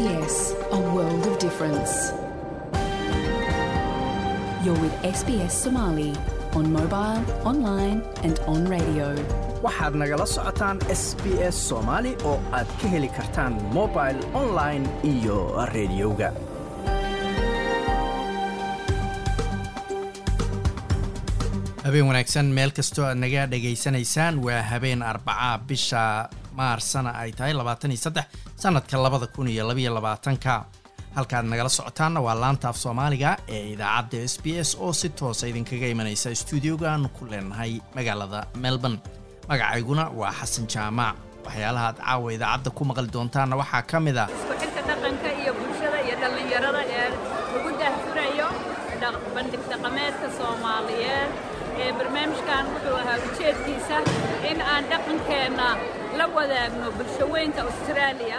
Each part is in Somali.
SBS, a world of difference. You're with SBS Somali on mobile, online, and on radio. waxaad nagala socotaan s b s soomaali oo aad ka heli kartaan mobil online iyo rediyoga habeen wanaagsan meel kastoo aad naga dhegaysanaysaan waa habeen arbaca bisha maarsana ay tahay sanadka labada halkaad nagala socotaanna waa laanta af soomaaliga ee idaacadda s b s oo si toosa idinkaga imanaysa stuudioga aanu ku leenahay magaalada melbourne. Magacayguna waa xasan jaamac waxyaalaha aad caawa idaacadda ku maqli doontaanna waxaa ka mid ah dhaqanka iyo bulshada iyo dhallinyarada ee lagu daahfurayo bandhig dhaqameedka soomaaliyeed ee barnaamijkan wuxuu ahaa ujeedkiisa in aan dhaqankeenna la wadaagno bulshaweynta austraaliya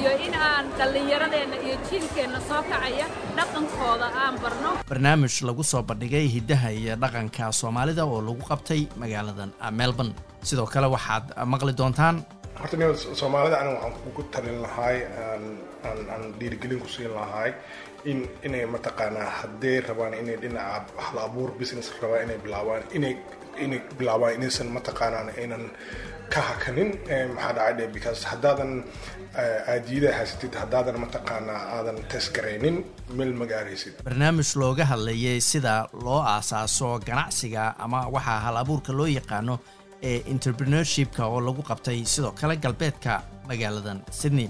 iyo in aan dhallinyaradeenna iyo jiilkeenna soo kacaya dhaqankooda aan barno. Barnaamij lagu soo bandhigay hiddaha iyo dhaqanka soomaalida oo lagu qabtay magaaladan melbourne. Sidoo kale waxaad maqli doontaan? Horta nin soomaalida aniga waxaan kugu talin lahaay aan dhiirigelin ku siin lahaay in inay mataqaanaa hadday rabaan inay dhinaca hal abuur business rabaan inay bilaabaan inay inay bilaabaan inaysan mataqaanaan aynan ka hakanin maxaa dhacay because haddaadan aadiyada haysatid haddaadan mataqaanaa aadan tesgaraynin meel ma gaaraysid. Barnaamij looga hadlayay sida loo aasaaso ganacsiga ama waxaa hal abuurka loo yaqaano ee entrepreneurshipka oo lagu qabtay sidoo kale galbeedka magaaladan sydney.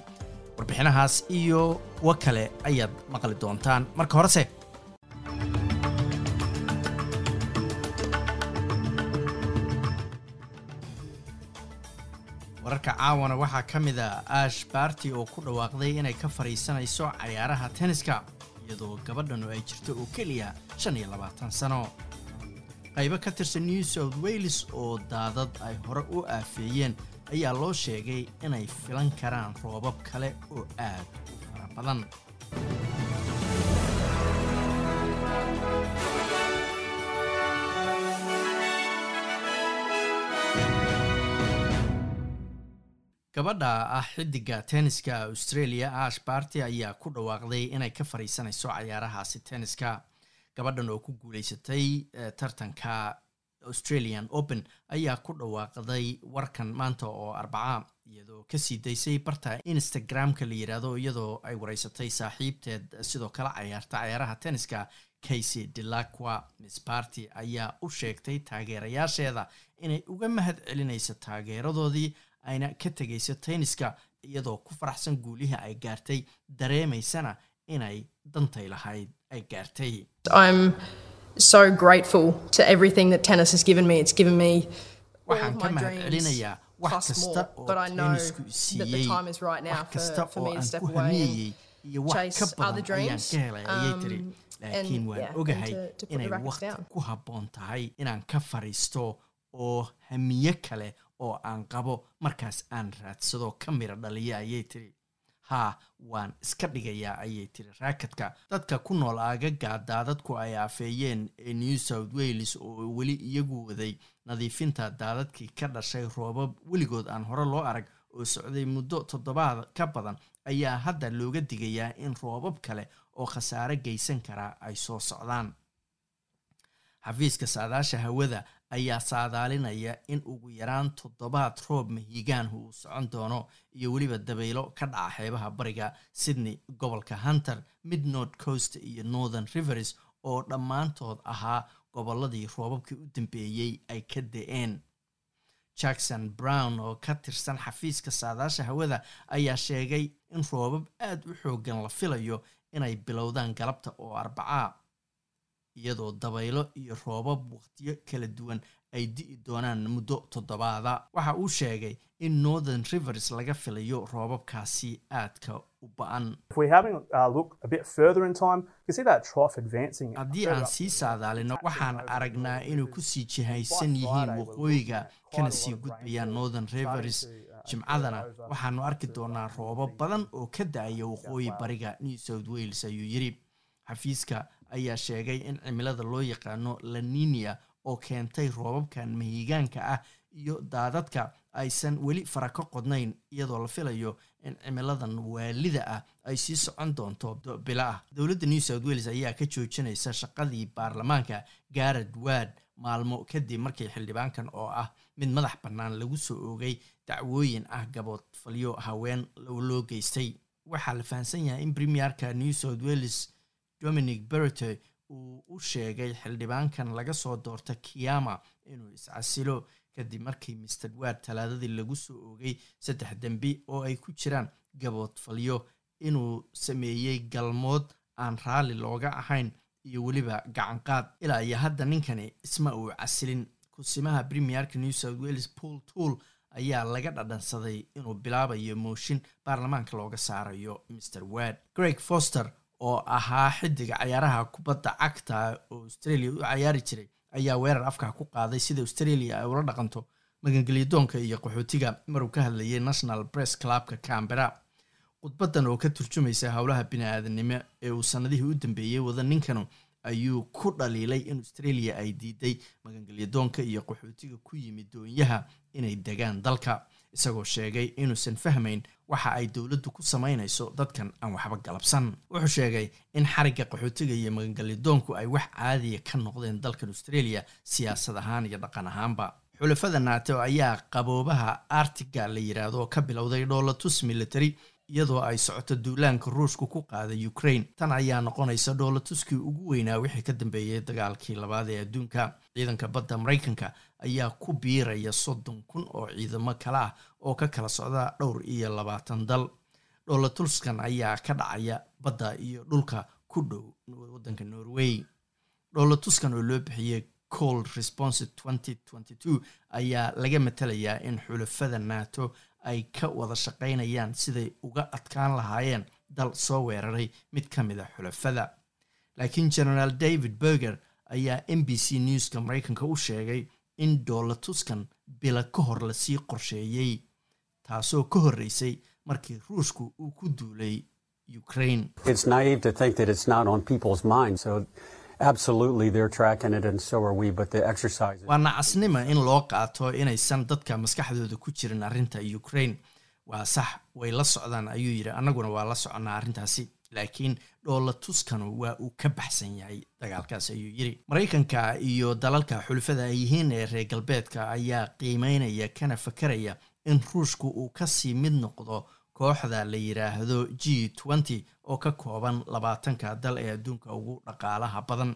Warbixinahaas iyo kuwo kale ayaad maqli doontaan. Marka horese wararka caawana waxaa ka mid a ash baarti oo ku dhawaaqday inay ka fadhiisanayso cayaaraha tenniska iyadoo gabadhan oo ay jirto oo keliya shan iyo labaatan sano. Qaybo ka tirsan new south wales oo daadad ay hore u aafeeyeen ayaa loo sheegay inay filan karaan roobab kale oo aad u fara badan gabadha ah xidiga tenniska australia ash barty ayaa ku dhawaaqday inay ka fadhiisanayso cayaarahaasi tenniska. Gabadhan oo ku guuleysatay tartanka australian open ayaa ku dhawaaqday warkan maanta oo arbaca iyadoo ka sii daysay barta instagram-ka la yidhaahdo iyadoo ay wareysatay saaxiibteed sidoo kale cayaarta cayaaraha tenniska casey delacqua. Miss barty ayaa u sheegtay taageerayaasheeda inay uga mahad celinayso taageeradoodii ayna ka tegayso tenniska iyadoo ku faraxsan guulihii ay gaartay dareemaysana inay dantay lahayd ay gaartay. I'm so grateful to everything that tennis has given me. It's given me all waxaan ka mahad celinayaa wax kasta oo tennisku that the siiyey. time is right now wax kasta oo aan ku hamiyeyey iyo wax ka badan ayaan ka helay ayay tiri Um, laakiin and, waan ogahay inay waqti ku habboon tahay inaan ka fariisto oo hamiye kale oo aan qabo markaas aan raadsado ka mira dhaliya ayay tiri. Haa waan iska dhigayaa ayay tiri. Raakadka dadka ku nool aagaga daadadku ay aafeeyeen ee new south wales oo weli iyagu waday nadiifinta daadadkii ka dhashay roobab weligood aan hore loo arag oo socday muddo toddobaad ka badan ayaa hadda looga digayaa in roobab kale oo khasaare geysan karaa ay soo socdaan. Xafiiska saadaasha hawada ayaa saadaalinaya in ugu yaraan toddobaad roob mahiigaanhu uu socon doono iyo weliba dabaylo ka dhaca xeebaha bariga sydney gobolka hunter mid north coast iyo northern rivers oo dhammaantood ahaa gobolladii roobabkii u dambeeyey ay ka da'een. Jackson brown oo ka tirsan xafiiska saadaasha hawada ayaa sheegay in roobab aad u xoogan la filayo inay bilowdaan galabta oo arbacaa iyadoo dabaylo iyo roobab waqtiyo kala duwan ay di'i doonaan muddo toddobaada. Waxa uu sheegay in northern rivers laga filayo roobabkaasi aadka u ba'an. Haddii aan sii saadaalino waxaan aragnaa inuu ku sii jihaysan yihiin waqooyiga kana sii gudbayaan northern rivers jimcadana. Waxaanu arki doonaa roobab badan oo ka da'aya waqooyi bariga new south wales ayuu yidhi. Xafiiska ayaa sheegay in cimilada loo yaqaano laninia oo keentay roobabkan mahigaanka ah iyo daadadka aysan weli fara ka qodnayn iyadoo la filayo in cimiladan waalida ah ay sii socon doonto bilo ah. Dowladda new south wales ayaa ka joojinaysa shaqadii baarlamaanka garad wad maalmo kadib markii xildhibaankan oo ah mid madax bannaan lagu soo oogay dacwooyin ah gaboodfalyo haween loo geystay. Waxaa la fahamsan yahay in premierka new south wales dominic berete uu u sheegay xildhibaankan laga soo doorta kiyama inuu iscasilo kadib markii mister wad talaadadii lagu soo oogay saddex dembi oo ay ku jiraan gaboodfalyo inuu sameeyey galmood aan raalli looga ahayn iyo weliba gacanqaad ilaa iyo hadda ninkani isma uu casilin. Kusimaha premierka new south wales pool tool ayaa laga dhadhansaday inuu bilaabayo mooshin baarlamaanka looga saarayo mister wad greg foster oo ahaa xidiga cayaaraha kubadda cagta oo australia u cayaari jiray ayaa weerar afka ku qaaday sida australia ay ula dhaqanto magangelyadoonka iyo qaxootiga. Maruu ka hadlayay national press clubka cambera khudbadan oo ka turjumaysa howlaha bini-aadanimo ee uu sanadihii u dambeeyey wada ninkanu ayuu ku dhaliilay in australia ay diiday magangelyadoonka iyo qaxootiga ku yimid doonyaha inay degaan dalka isagoo sheegay inuusan fahmayn waxa ay dowladdu ku samaynayso dadkan aan waxba galabsan. Wuxuu sheegay in xarigga qaxootiga iyo magangelyadoonku ay wax caadiya ka noqdeen dalkan australia siyaasad ahaan iyo dhaqan ahaanba. Xulafada nato ayaa qaboobaha artiga la yiraahdo oo ka bilowday dhoolatus military iyadoo ay socoto duulaanka ruushku ku qaaday ukraine. Tan ayaa noqonaysa dhoolatuskii ugu weynaa wixii ka dambeeyey dagaalkii labaad ee adduunka. Ciidanka badda maraykanka ayaa ku biiraya soddon kun oo ciidamo kale ah oo ka kala socda dhowr iyo labaatan dal. Dhoolatuskan ayaa ka dhacaya badda iyo dhulka ku dhow waddanka norway. Dhoolatuskan oo loo bixiyey cold response ayaa laga matalayaa in xulafada nato ay ka wada shaqaynayaan siday uga adkaan lahaayeen dal soo weeraray mid ka mid a xulafada. Laakiin generaal david berger ayaa m b c newska maraykanka u sheegay in dhoolatuskan bila ka hor la sii qorsheeyey taasoo ka horreysay markii ruushku uu ku duulay ukraine waa nacasnima in loo qaato inaysan dadka maskaxdooda ku jirin arrinta ukraine. Waa sax way la socdaan ayuu yidhi annaguna waa la soconnaa arrintaasi. Laakiin dhoolatuskanu waa uu ka baxsan yahay dagaalkaas ayuu yidhi. Maraykanka iyo dalalka xulufada ay yihiin ee reer galbeedka ayaa qiimeynaya kana fakaraya in ruushku uu ka sii mid noqdo kooxda la yiraahdo g twenty oo ka kooban labaatanka dal ee adduunka ugu dhaqaalaha badan.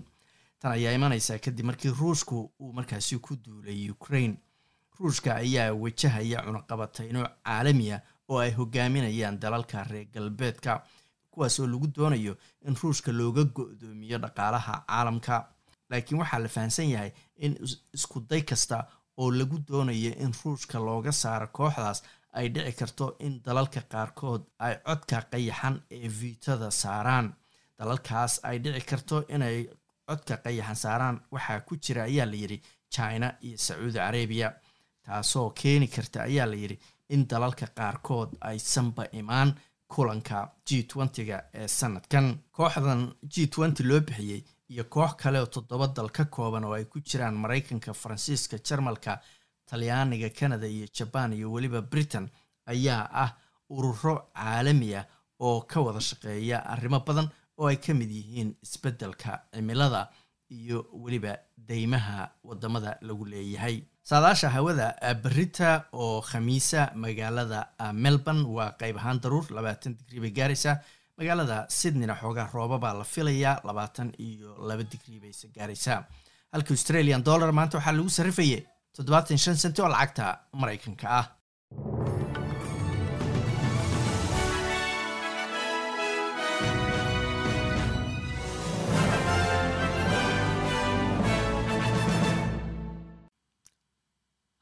Tan ayaa imanaysaa kadib markii ruushku uu markaasi ku duulay ukraine. Ruushka ayaa wajahaya cunaqabatayno caalamiya oo ay hogaaminayaan dalalka reer galbeedka kuwaas oo lagu doonayo in ruushka looga go-doomiyo dhaqaalaha caalamka. Laakiin waxaa la fahamsan yahay in isku day kasta oo lagu doonayo in ruushka looga saaro kooxdaas ay dhici karto in dalalka qaarkood ay codka qayaxan ee viitada saaraan. Dalalkaas ay dhici karto inay codka qayaxan saaraan. Waxaa ku jira ayaa la yidhi china iyo sacuudi carabiya. Taasoo keeni karta ayaa la yidhi in dalalka qaarkood aysanba imaan kulanka g twenty-ga ee sanadkan kooxdan g loo bixiyey iyo koox kale oo toddoba dal ka kooban oo ay ku jiraan maraykanka faransiiska jarmalka talyaaniga canada iyo jaban iyo weliba britain ayaa ah ururo caalami ah oo ka wada shaqeeya arrimo badan oo ay ka mid yihiin isbeddelka cimilada iyo weliba deymaha waddamada lagu leeyahay. Saadaasha hawada berita oo khamiisa magaalada melbourne waa qeyb ahaan daruur labaatan digrii bay gaaraysaa. Magaalada sydneyna xoogaa roobabaa la filayaa labaatan iyo laba digrii bayse gaaraysaa. Halka australian dollar maanta waxaa lagu sarrifayay toddobaatan senti oo lacagta maraykanka ah.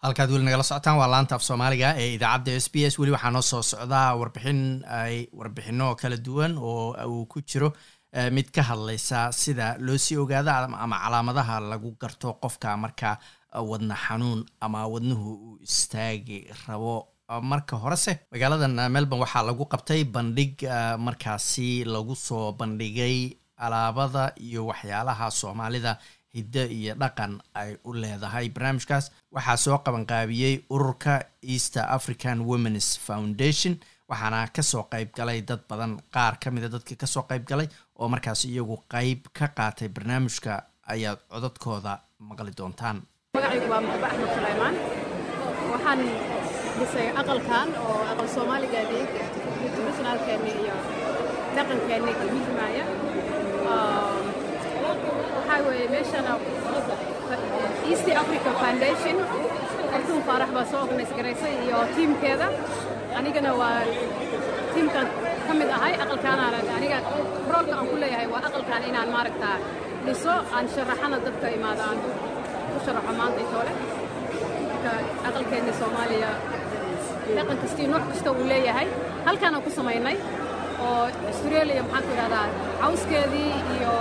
halkaad weli nagala socotaan waa laanta af soomaaliga ee idaacadda s b s. Weli waxaa noo soo socdaa warbixin ay warbixino kala duwan oo uu ku jiro. Mid ka hadlaysa sida loo sii ogaado ama calaamadaha lagu garto qofka marka wadna xanuun ama wadnuhu uu istaagi rabo. Marka horese magaaladan melbourne waxaa lagu qabtay bandhig markaasi lagu soo bandhigay alaabada iyo waxyaalaha soomaalida hiddo iyo dhaqan ay u leedahay. Barnaamijkaas waxaa soo qabanqaabiyey ururka east african womens foundation waxaana ka soo qayb galay dad badan qaar ka mida dadkii ka soo qayb galay oo markaas iyagu qayb ka qaatay barnaamijka ayaad codadkooda maqli doontaan magacaygu waa muxba axmed sulaymaan. Waxaan dhisay aqalkan oo aqal soomaaligeedii traditionalkeenni iyo dhaqankeenni kalmihimaya waxaa weeye meeshana east africa foundation fartuun faarax baa soo organise garaysay iyo tiimkeeda anigana waa tiimkan ka mid ahay aqalkaanaana aniga roolka aan ku leeyahay waa aqalkan inaan maaragtaa dhiso aan sharaxana dadka imaada aan ku sharaxo maanta intoole marka aqalkeenni soomaaliya dhaqan kastii nooc kasta uu leeyahay halkaanaan ku samaynay oo australia maxaan ku idhahdaa cawskeedii iyo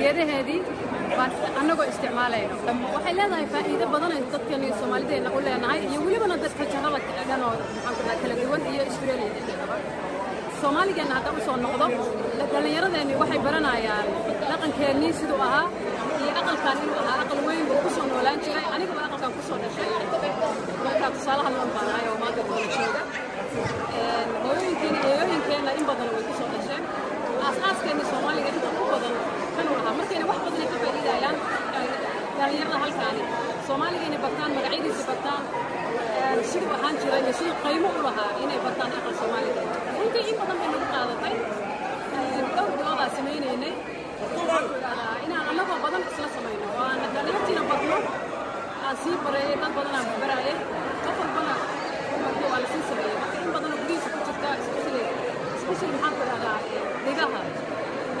geedaheedii baan annagoo isticmaalayno waxay leedahay faa'iido badan ay dadkan soomaalideenna u leenahay iyo welibana dadka jarada dhan oo maxaan ku kala duwan iyo australia dhexdeedaba soomaaligeenna haddaan u soo noqdo dhallinyaradeenni waxay baranayaan dhaqankeennii siduu ahaa iyo aqalkan inuu ahaa aqal weyn buu ku soo noolaan jiray. Anigaba aqalkan ku soo dhashay. Markaa tusaalaha loon baanahay oo maanta doola jooga. Hooyooyinkeena eeyooyinkeenna in badan way ku soo dhasheen. Aas-aaskeenni soomaaliga inta u badan kanuu ahaa markayna wax badanay ka faa'iidayaan dhallinyarada halkaani. Soomaaliga inay bartaan magacyadiisa bartaan. Siduu ahaan jira iyo siduu qaymo u lahaa inay bartaan aqal soomaaliga. Runtii in badan bay nagu qaadatay. Dhowr biloodaa samaynaynay inaan annagoo badan isla samayno oo aan dhallinyartiina badno aan sii bareeya dad badanaa wax baraya qof walbana markuu waa la sii sameeyey in badanoo gurihiisa ku jirta especially especially maxaan ku dhahdaa dhigaha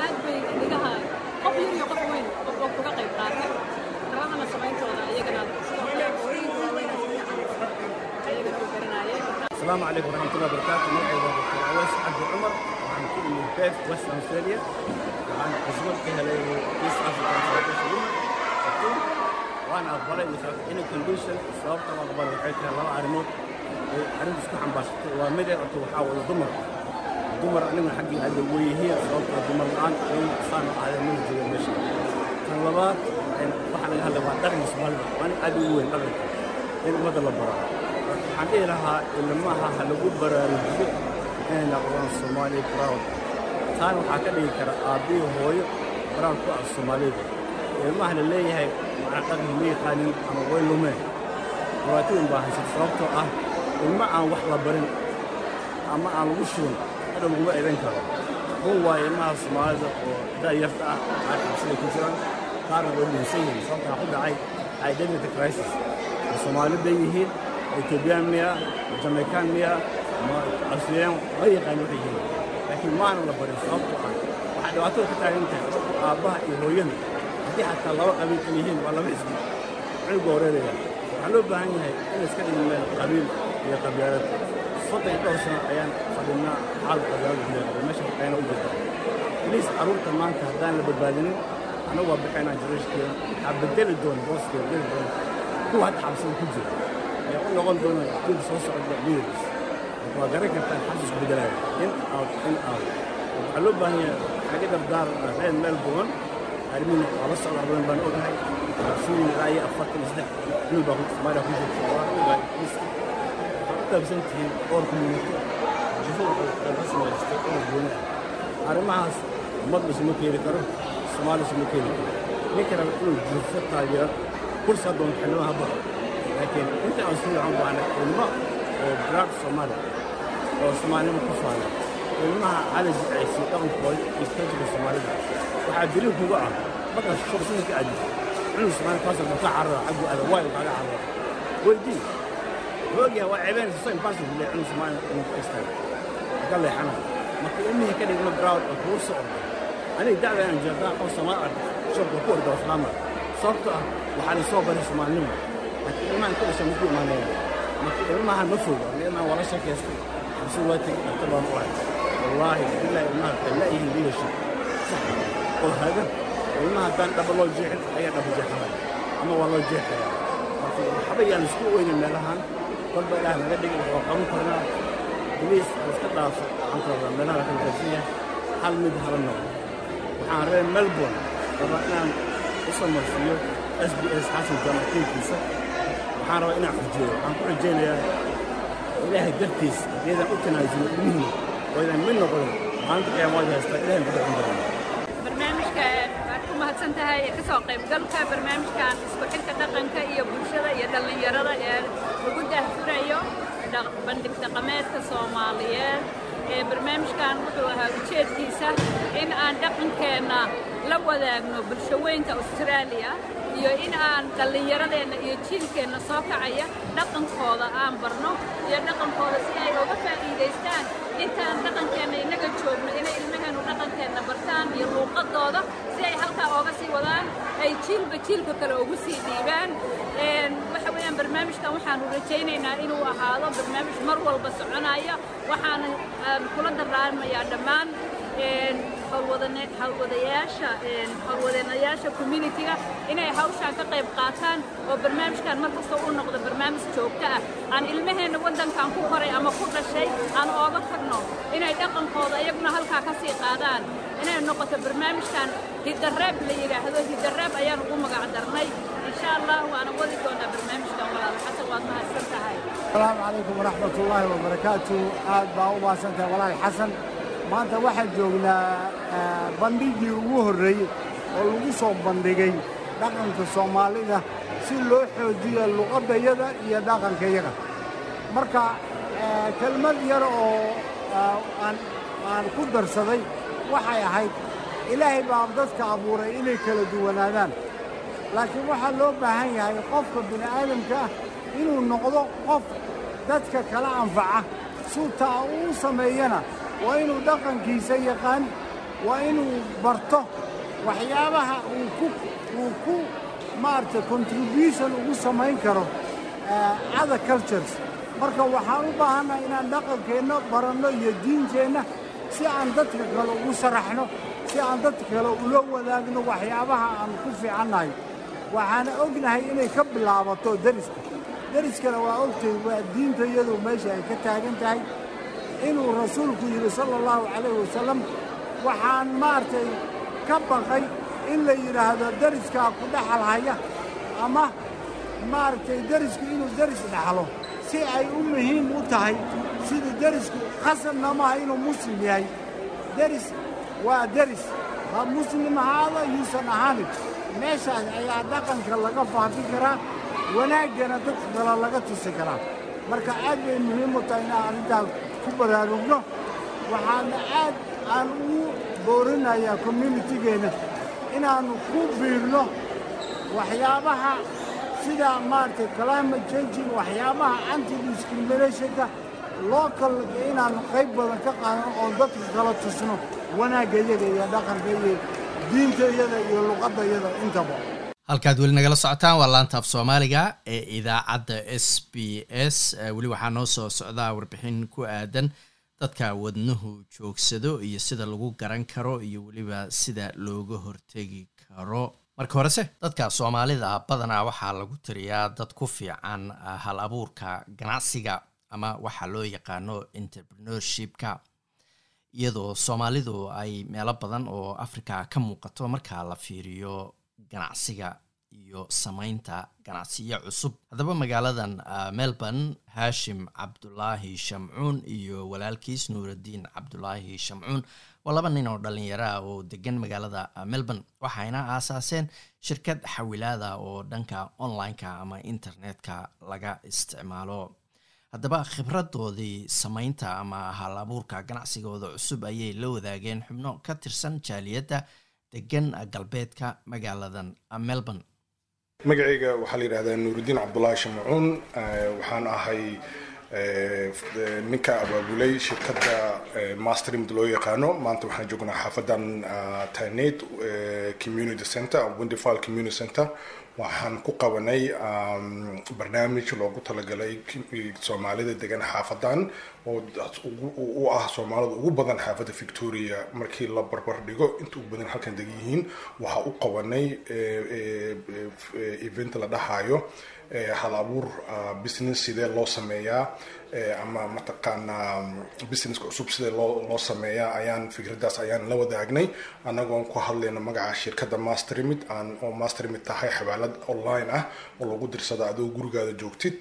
aad bay dhigaha qof yar iyo qof weyn qof oo kuga qayb qaata rabadana samayntooda iyagana sidoo kale ayagana u garanaya السلام عليكم ورحمة الله وبركاته مرحبا دكتور عويس عبد عمر عن كل كيف ويست أستراليا عن أزمة كهلا في أفريقيا وعن أزمت كهلي إيست أفريكان فاونديشن وأنا أقبل مثلا إن كونديشن صار طبعا أقبل وحيتها الله أرموت أرمت اسمه عن باشته ومدى أتو حاول ضمر ضمر أنا من حقي هذا وهي صوت ضمر الآن إن صار على من جوا مشي طلبات إن وحنا هلا وعدنا مسؤول وأنا أدي وين أبدا إن مدى البراء waxaan dhihi lahaa ilmaha ha lagu baraarujiyo inay noqdaan soomaali proud taana waxaa ka dhigi kara aabbiyo hooyo proud ku ah soomaalida ilmaha la leeyahay macna dhaqan ma yaqaanin ama way lumeen dhibaatooyin baa haysata sababtoo ah ilma aan wax la barin ama aan lagu shubin hadha laguma eedan karo run waayo ilmaha soomaalida oo da'yarta ah qaar xabsiday ku jiraan qaarna way dhunsan yihiin sababtaa ku dhacay identity crisis. Soomaali bay yihiin ethoobiyan miya jamaican miya australian ma yaqaan waxay yihiin laakiin maana la barin sababtoo ah waxaa dhibaatada ka taagan tahay aabbaha iyo hooyada haddii xataa laba qabiil kala yihiin waa laba xisbi cunuga horeeraya waxaa loo baahan yahay in iska dhigin meel qabiil iyo qabyaalad soddon dhowr sano ayaan fadhinaa xaal qabyaalad leeqaba meesha ayna u jirta baliis carruurta maanta haddaan la badbaadinin annagu waa bixinaa jirashkeeda waxaa bedeli doona booskeeda bedeli doona kuwa hadda xabsada ku jira ayaa u noqon doona dib soo socda leaders waa garan kartaan xabsisku bedelaya in out in out. Waxaa loo baahan yahay naga dardaar reer meel goban arrimihin waa la socda badan baan ogahay siin ilaa iyo afartan iyo saddex wiil baa soomaaliya ku jirta waa ogahay waxaad u qaybsan tihiin dhowr community jifo ka samaystay oo gooni ah arrimahaas ummad isuma keeni karo soomaali isuma keeni karo ninka raba inuu jifo taageero kursi haddoon xildhibaan ha baxo laakiin inta aan soo waxaan baahna ilmo oo black soomaali oo soomaalnimo ku faana ilmaha calaji aysi dhaqankooda iyo tajirka soomaalida waxaa daliil kuga ah. Markaas shaqsinka ka aadi. Cunug soomaali kaasoo ka carara xaggu ada waayo kaaga carara weydii. Hoogyaha waa ceebeenaysa so impossible le cunug soomaali inuu ka istaago. Ka leexana marka ilmihii ka dhigma ground oo kuu socdo. Aniga dacda inaan jeedaa qof soomaali arko. Shaqka ku orda islaama. Sababtoo ah waxaa la soo baray soomaalinimo. Laakiin ilmahan ku dhashay muku imaanaya marka ilmahan ma foga ilmahan waa la sheekaystay xabsi waa tegey dhaktar baan u ahay wallaahi billahi ilmaha laayihiin leadership sax. Oo hagan ilmaha haddaan dhaba loo jeexin ayaa dhaba jeexanaya ama waa loo jeexaya marka waxba yaan isku oynin meelahan. Kolba ilaah naga dhigi waa qaban karnaa boliis iska dhaafo. Waxaan meelaha la kala hal mid hala noqdo. Waxaan reer melbourne. Rabaa inaan u s b s xasan jaamaciinkiisa waxaan rabaa inaan xujeeyo waxaan ku xujeynayaa ilaahay dartiis iyadaan u tanaasulo ilmihiina idaan mid noqon maalinta qiyaamaad haystaa ilahay ku dhexin doona barnaamijka waad ku mahadsan tahay ka soo qaybgalka barnaamijkan isku xidhka dhaqanka iyo bulshada iyo dhallinyarada ee lagu daahfurayo bandhig dhaqameedka soomaaliyeed ee barnaamijkan wuxuu ahaa ujeedkiisa in aan dhaqankeenna la wadaagno bulshaweynta austraaliya iyo in aan dhallinyaradeenna iyo jiilkeenna soo kacaya dhaqankooda aan barno iyo dhaqankooda si ay uga faa'iidaystaan. Intaan dhaqankeenna innaga joogno inay ilmaheennu dhaqankeenna bartaan iyo luuqadooda si ay halkaa ooga sii wadaan ay jiilba jiilka kale ugu sii dhiibaan. Waxa weeyaan barnaamijkan waxaanu rajaynaynaa inuu ahaado barnaamij mar walba soconaya. Waxaana aan kula daraarmayaa dhammaan howlwadeenayaasha communitiga inay hawshaan ka qayb qaataan oo barnaamijkan mar kasta u noqdo barnaamij joogto ah. Aan ilmaheenna waddankan ku koray ama ku dhashay aan ooga tagno inay dhaqankooda iyaguna halkaa ka sii qaadaan. Inay noqoto barnaamijkan hidareeb la yidhaahdo hidareeb ayaan ugu magac darnay insha allah waana wadi doonaa barnaamijkan walaal. Xasan waad mahadsan tahay. Asalaamu calaykum waraxmat ullaahi wabarakaatu aad baa u mahadsantahay walaal xasan maanta waxaan joognaa ah, bandhigii ugu horreeyey oo lagu soo bandhigay dhaqanka soomaalida si loo xoojiyo luqaddayada iyo dhaqankayaga marka ah, kelmad yar oo ah, aan ku darsaday waxay ahayd ilaahay baa dadka abuuray inay kala duwanaadaan. Laakiin waxaa loo baahan yahay qofka bini aadamka ah inuu noqdo qof dadka kala anfaca suutaa uu sameeyana waa inuu dhaqankiisa yaqaan waa inuu barto waxyaabaha uu ku maaragtay contribution ugu samayn karo eh, other cultures. Marka waxaan u baahannahay inaan dhaqankeenna baranno iyo diinteenna si aan dadka kale ugu sharaxno si aan dadka kale ula wadaagno waxyaabaha aan ku fiicannahay waxaana ognahay inay ka bilaabato deriska. Deriskana waa ogtahay waa diinta iyadu meesha ay ka taagan tahay inuu rasuulku yidhi sala allahu calayh wasalam waxaan maaragtay ka baqay in la yidhaahdo deriskaa ku dhexal haya ama maaragtay derisku inuu deris dhexlo si ay u muhiim u tahay sida derisku qasadna maaha inuu muslim yahay. Deris waa deris ha muslim ahaada yuusan ahaanin. Meeshaas ayaa dhaqanka laga faafi karaa wanaaggana dadka kale laga tusi karaa. Marka aad bay muhiim u tahay inaan arrintaas ku baraarugno. Waxaana aad aan ugu boorinayaa communitigeenna inaannu ku biirno waxyaabaha sida maaragtay climate changing waxyaabaha anti discriminationka local inaannu qayb badan ka qaadano oon dadka kala tusno wanaagga iyaga iyo dhaqanka iyo diinta iyada iyo luqadda iyada intaba halkaad weli nagala socotaan waa laanta af soomaaliga ee idaacadda s b s. Eh, weli waxaa noo soo socdaa warbixin ku aadan dadka wadnuhu joogsado iyo sida lagu garan karo iyo weliba sida looga hortegi karo. Marka horese dadka soomaalida badanaa waxaa lagu tiriyaa dad ku fiican ah, hal abuurka ganacsiga ama waxaa loo yaqaano entrepreneurshipka. Iyadoo soomaalidu ay meelo badan oo africa ka muuqato marka la fiiriyo ganacsiga iyo samaynta ganacsiyo cusub. Haddaba magaaladan ah, melbourne haashim cabdulaahi shamcuun iyo walaalkiis nuuraddiin cabdulaahi shamcuun waa laba nin oo dhalinyaro ah oo degan magaalada ah, melbourne waxayna aasaaseen shirkad xawilaada oo dhanka online-ka ama internetka laga isticmaalo. Haddaba khibradoodii samaynta ama hal abuurka ganacsigooda cusub ayay la wadaageen xubno ka tirsan jaaliyadda degan galbeedka magaaladan melbourne. Magacayga waxaa la yidhahdaa nuurudiin cabdulaahi shamacuun eh, waxaan ahay ninka abaabulay shirkadda eh, masterimd loo yaqaano. Maanta waxaan joognaa xaafadan ah, tainet eh, community center windifal community center. Waxaan ku qabanay barnaamij loogu talagalay soomaalida degan xaafadan oo u ah soomaalida ugu badan xaafadda victoria. Markii la barbar dhigo inta ugu badan halkan degan yihiin waxaa u qabanay eh, eh, eh, event la dhahayo hal abuur business sidee loo sameeyaa ama mataqaanaa businesska cusub sidee loo sameeyaa ayaan fikraddaas ayaan la wadaagnay. Annagoon ku hadlayno magaca shirkadda mastermid aan oo mastermid tahay xawaalad online ah oo lagu dirsado adoo gurigaada joogtid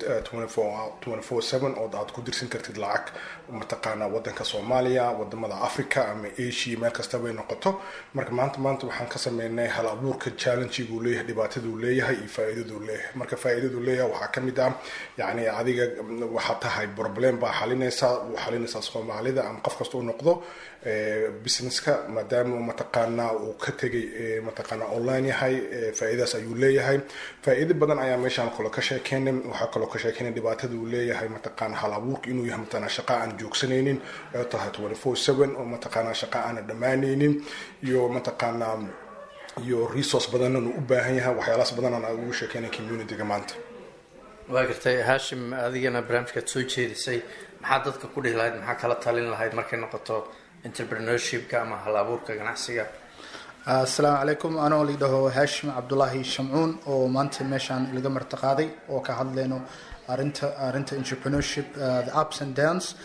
ood aad ku dirsan kartid lacag. Mataqaanaa wadanka soomaaliya waddamada africa ama asia meel kastabay noqoto. Marka maanta maanta waxaan ka sameynay hal abuurka challengiguu leeyahay dhibaataduu leeyahay iyo faa'iidaduu leeyahay. Marka faa'iidaduu leeyahay waxaa ka mid ah yacni adiga waxaa tahay problem baa xalinaysaa xalinaysaa soomaalida ama qof kasta u noqdo businesska maadaama mataqaanaa uu ka tegay mataqaanaa online yahay faa'iidadaas ayuu leeyahay. Faa'iido badan ayaa meeshaan kale ka sheekeynay waxaa kaloo ka sheekeynay dhibaatada uu leeyahay mataqaana hal abuurka inuu yahay mataqaanaa shaqa aan joogsanaynin ee tahay twenty four seven oo mataqaanaa shaqa aana dhammaanaynin iyo mataqaanaa iyo resource badanna uu u baahan yahay waxyaalahaas badanaan aan ugu sheekeynay communityga maanta waa gartay haashim adigana barnaamijkaad soo jeedisay maxaa dadka ku dhihi lahayd maxaa kala talin lahayd markay noqoto entrepreneurshipka ama hal ganacsiga? Asalaamu calaykum anoo lidhaho haashim cabdulaahi shamcuun oo maanta meeshaan laga martaqaaday oo ka hadlayno arinta arinta entrepreneurship the ups and downs.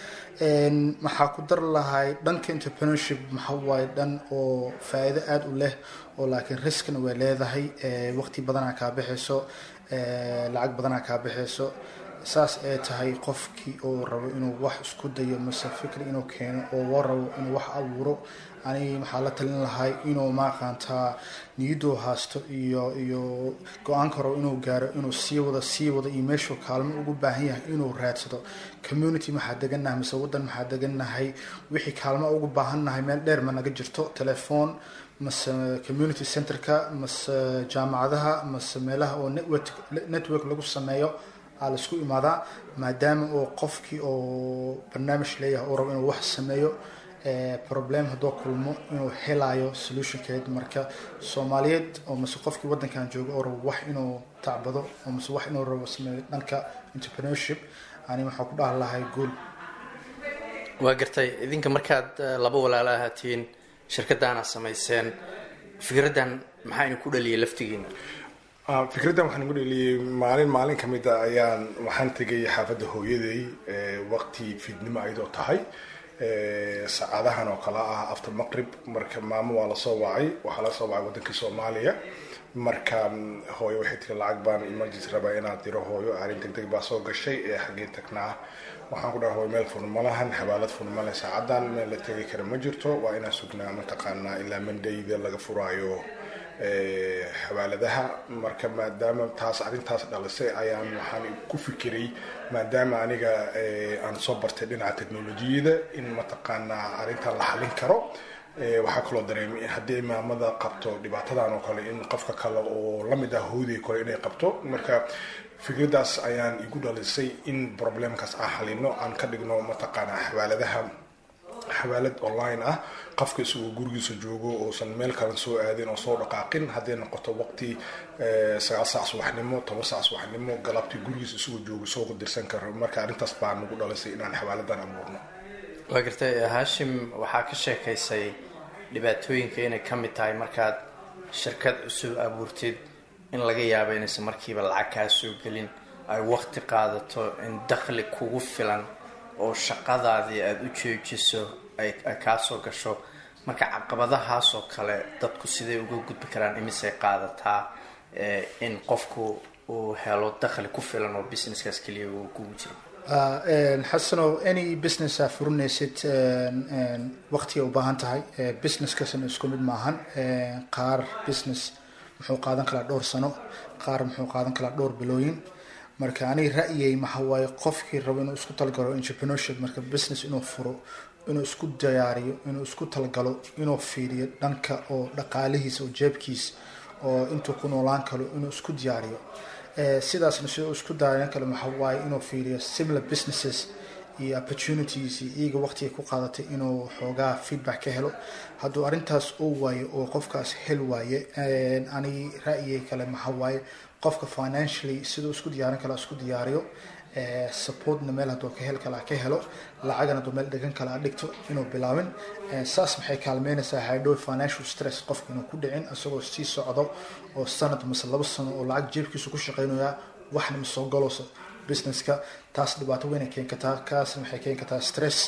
Maxaa ku dar lahay dhanka entrepreneurship maxaa dhan oo faa'iido aada u leh oo laakiin riskna way leedahay waqti badanaa kaa bixayso lacag badanaa kaa bixayso saas ay tahay qofkii oo rabo inuu wax isku dayo mase fikri inuu keeno oo rabo inuu wax abuuro. Ani maxaa la talin lahay inuu maaqaantaa niyaduu haasto iyo iyo go'aanka rabo inuu gaaro inuu sii wado sii wado iyo meeshuu kaalmo ugu baahan yahay inuu raadsado. Community maxaa degannahay mise waddan maxaa degannahay wixii kaalmo ugu baahannahay meel dheer ma naga jirto. Telefoon mase community centerka mase jaamacadaha mase meelaha oo network lagu sameeyo aa la isku imaadaa maadaama oo qofkii oo barnaamij leeyahay oo rabo inuu wax sameeyo problem haddoo kulmo inuu helayo solutionkeed marka soomaaliyeed oo mase qofkii waddankan jooga oo rabo wax inuu tacbado oo mase wax inuu rabo sameeyo dhanka entrepreneurship ani waxaa ku dhaha lahay guul waa gartay idinka markaad laba walaalo ahaatiin shirkadaana samayseen. Fikraddan maxaa ku dhaliyay laftigiina? Fikraddan waxaan ugu dheliyey maalin maalin ka mid a ayaan waxaan tegay xaafadda hooyaday waqti fiidnimo ayadoo tahay. Saacadahan oo kale ah after maqrib marka maamo waa la soo wacay waxaa la soo wacay waddankii soomaaliya marka hooyo waxay tiri lacag baan emergency rabaa inaad diro hooyo arrin deg deg baa soo gashay ee xaggee tagnaa waxaan ku dhaha hooyo meel furn ma lahan xabaalad furn ma leh saacadan meel la tegi kara ma jirto. Waa inaan sugnaa mataqaanaa ilaa mandayda laga furaayo xawaaladaha marka maadaama taas arrintaas dhalisay ayaan waxaan ku fikiray maadaama aniga aan soo bartay dhinaca technolojiyada in mataqaanaa arrintan la xalin karo waxaa kaloo dareemay haddii imaamada qabto dhibaatadan oo kale in qofka kale oo la mid ah hooday kale inay qabto. Marka fikraddaas ayaan igu dhalisay in problemkaas aan xalino aan ka dhigno mataqaanaa xawaaladaha xawaalad online ah. Qofka isagoo gurigiisa joogo uusan meel kale soo aadin oo soo dhaqaaqin hadday noqoto waqti sagaal saac subaxnimo toban saac subaxnimo galabtii gurigiisa isagoo joogo soo dirsan karo. Marka arrintaas baa nagu dhalisay inaan xawaaladan abuurno. Waa gartay haashim waxaa ka sheekaysay dhibaatooyinka inay ka mid tahay markaad shirkad cusub abuurtid in laga yaabo inaysan markiiba lacag kaa soo gelin ay waqti qaadato in dakhli kugu filan oo shaqadaadii aada u joojiso ay kaa soo gasho. Marka caqabadahaasoo kale dadku siday uga gudbi karaan imisay qaadataa in qofku uu helo dakhli ku filan oo businesskaas keliya uu kugu jiro xasanow any business aa furinaysid waqtiga u baahan tahay businesskasna isku mid maahan qaar business. Muxuu qaadan karaa dhowr sano qaar muxuu qaadan karaa dhowr bilooyin. Marka aniga ra'yay maxa waaye qofkii rabo inuu isku talagalo entrepreneurship marka business inuu furo inuu isku diyaariyo inuu isku talagalo inuu fiiriyo dhanka oo dhaqaalihiisa oo jeebkiisa oo intuu ku noolaan karo inuu isku diyaariyo sidaasna sidoo isku diyaarin kale maxa waaye inuu fiiriyo similar businesses iyo opportunities iyo iyaga waqtiga ku qaadatay inuu xoogaa feedback ka helo. Hadduu arrintaas uu waayo oo qofkaas hel waaye ani ra'yigay kale maxa waaye qofka financially siduu isku diyaarin kala isku diyaariyo supportna meel hadduu ka hel kala ka helo. Lacagana hadduu meel dhegan kala dhigto inuu bilaabin. Saas maxay kaalmeynaysaa hadhow financial stress qofka inuu ku dhicin isagoo sii socdo oo sanad mase laba sano oo lacag jeebkiisa ku shaqeynaya waxna ma soo galooso businesska. Taas dhibaato weyn ay keeni kartaa kaasna waxay keeni kartaa stress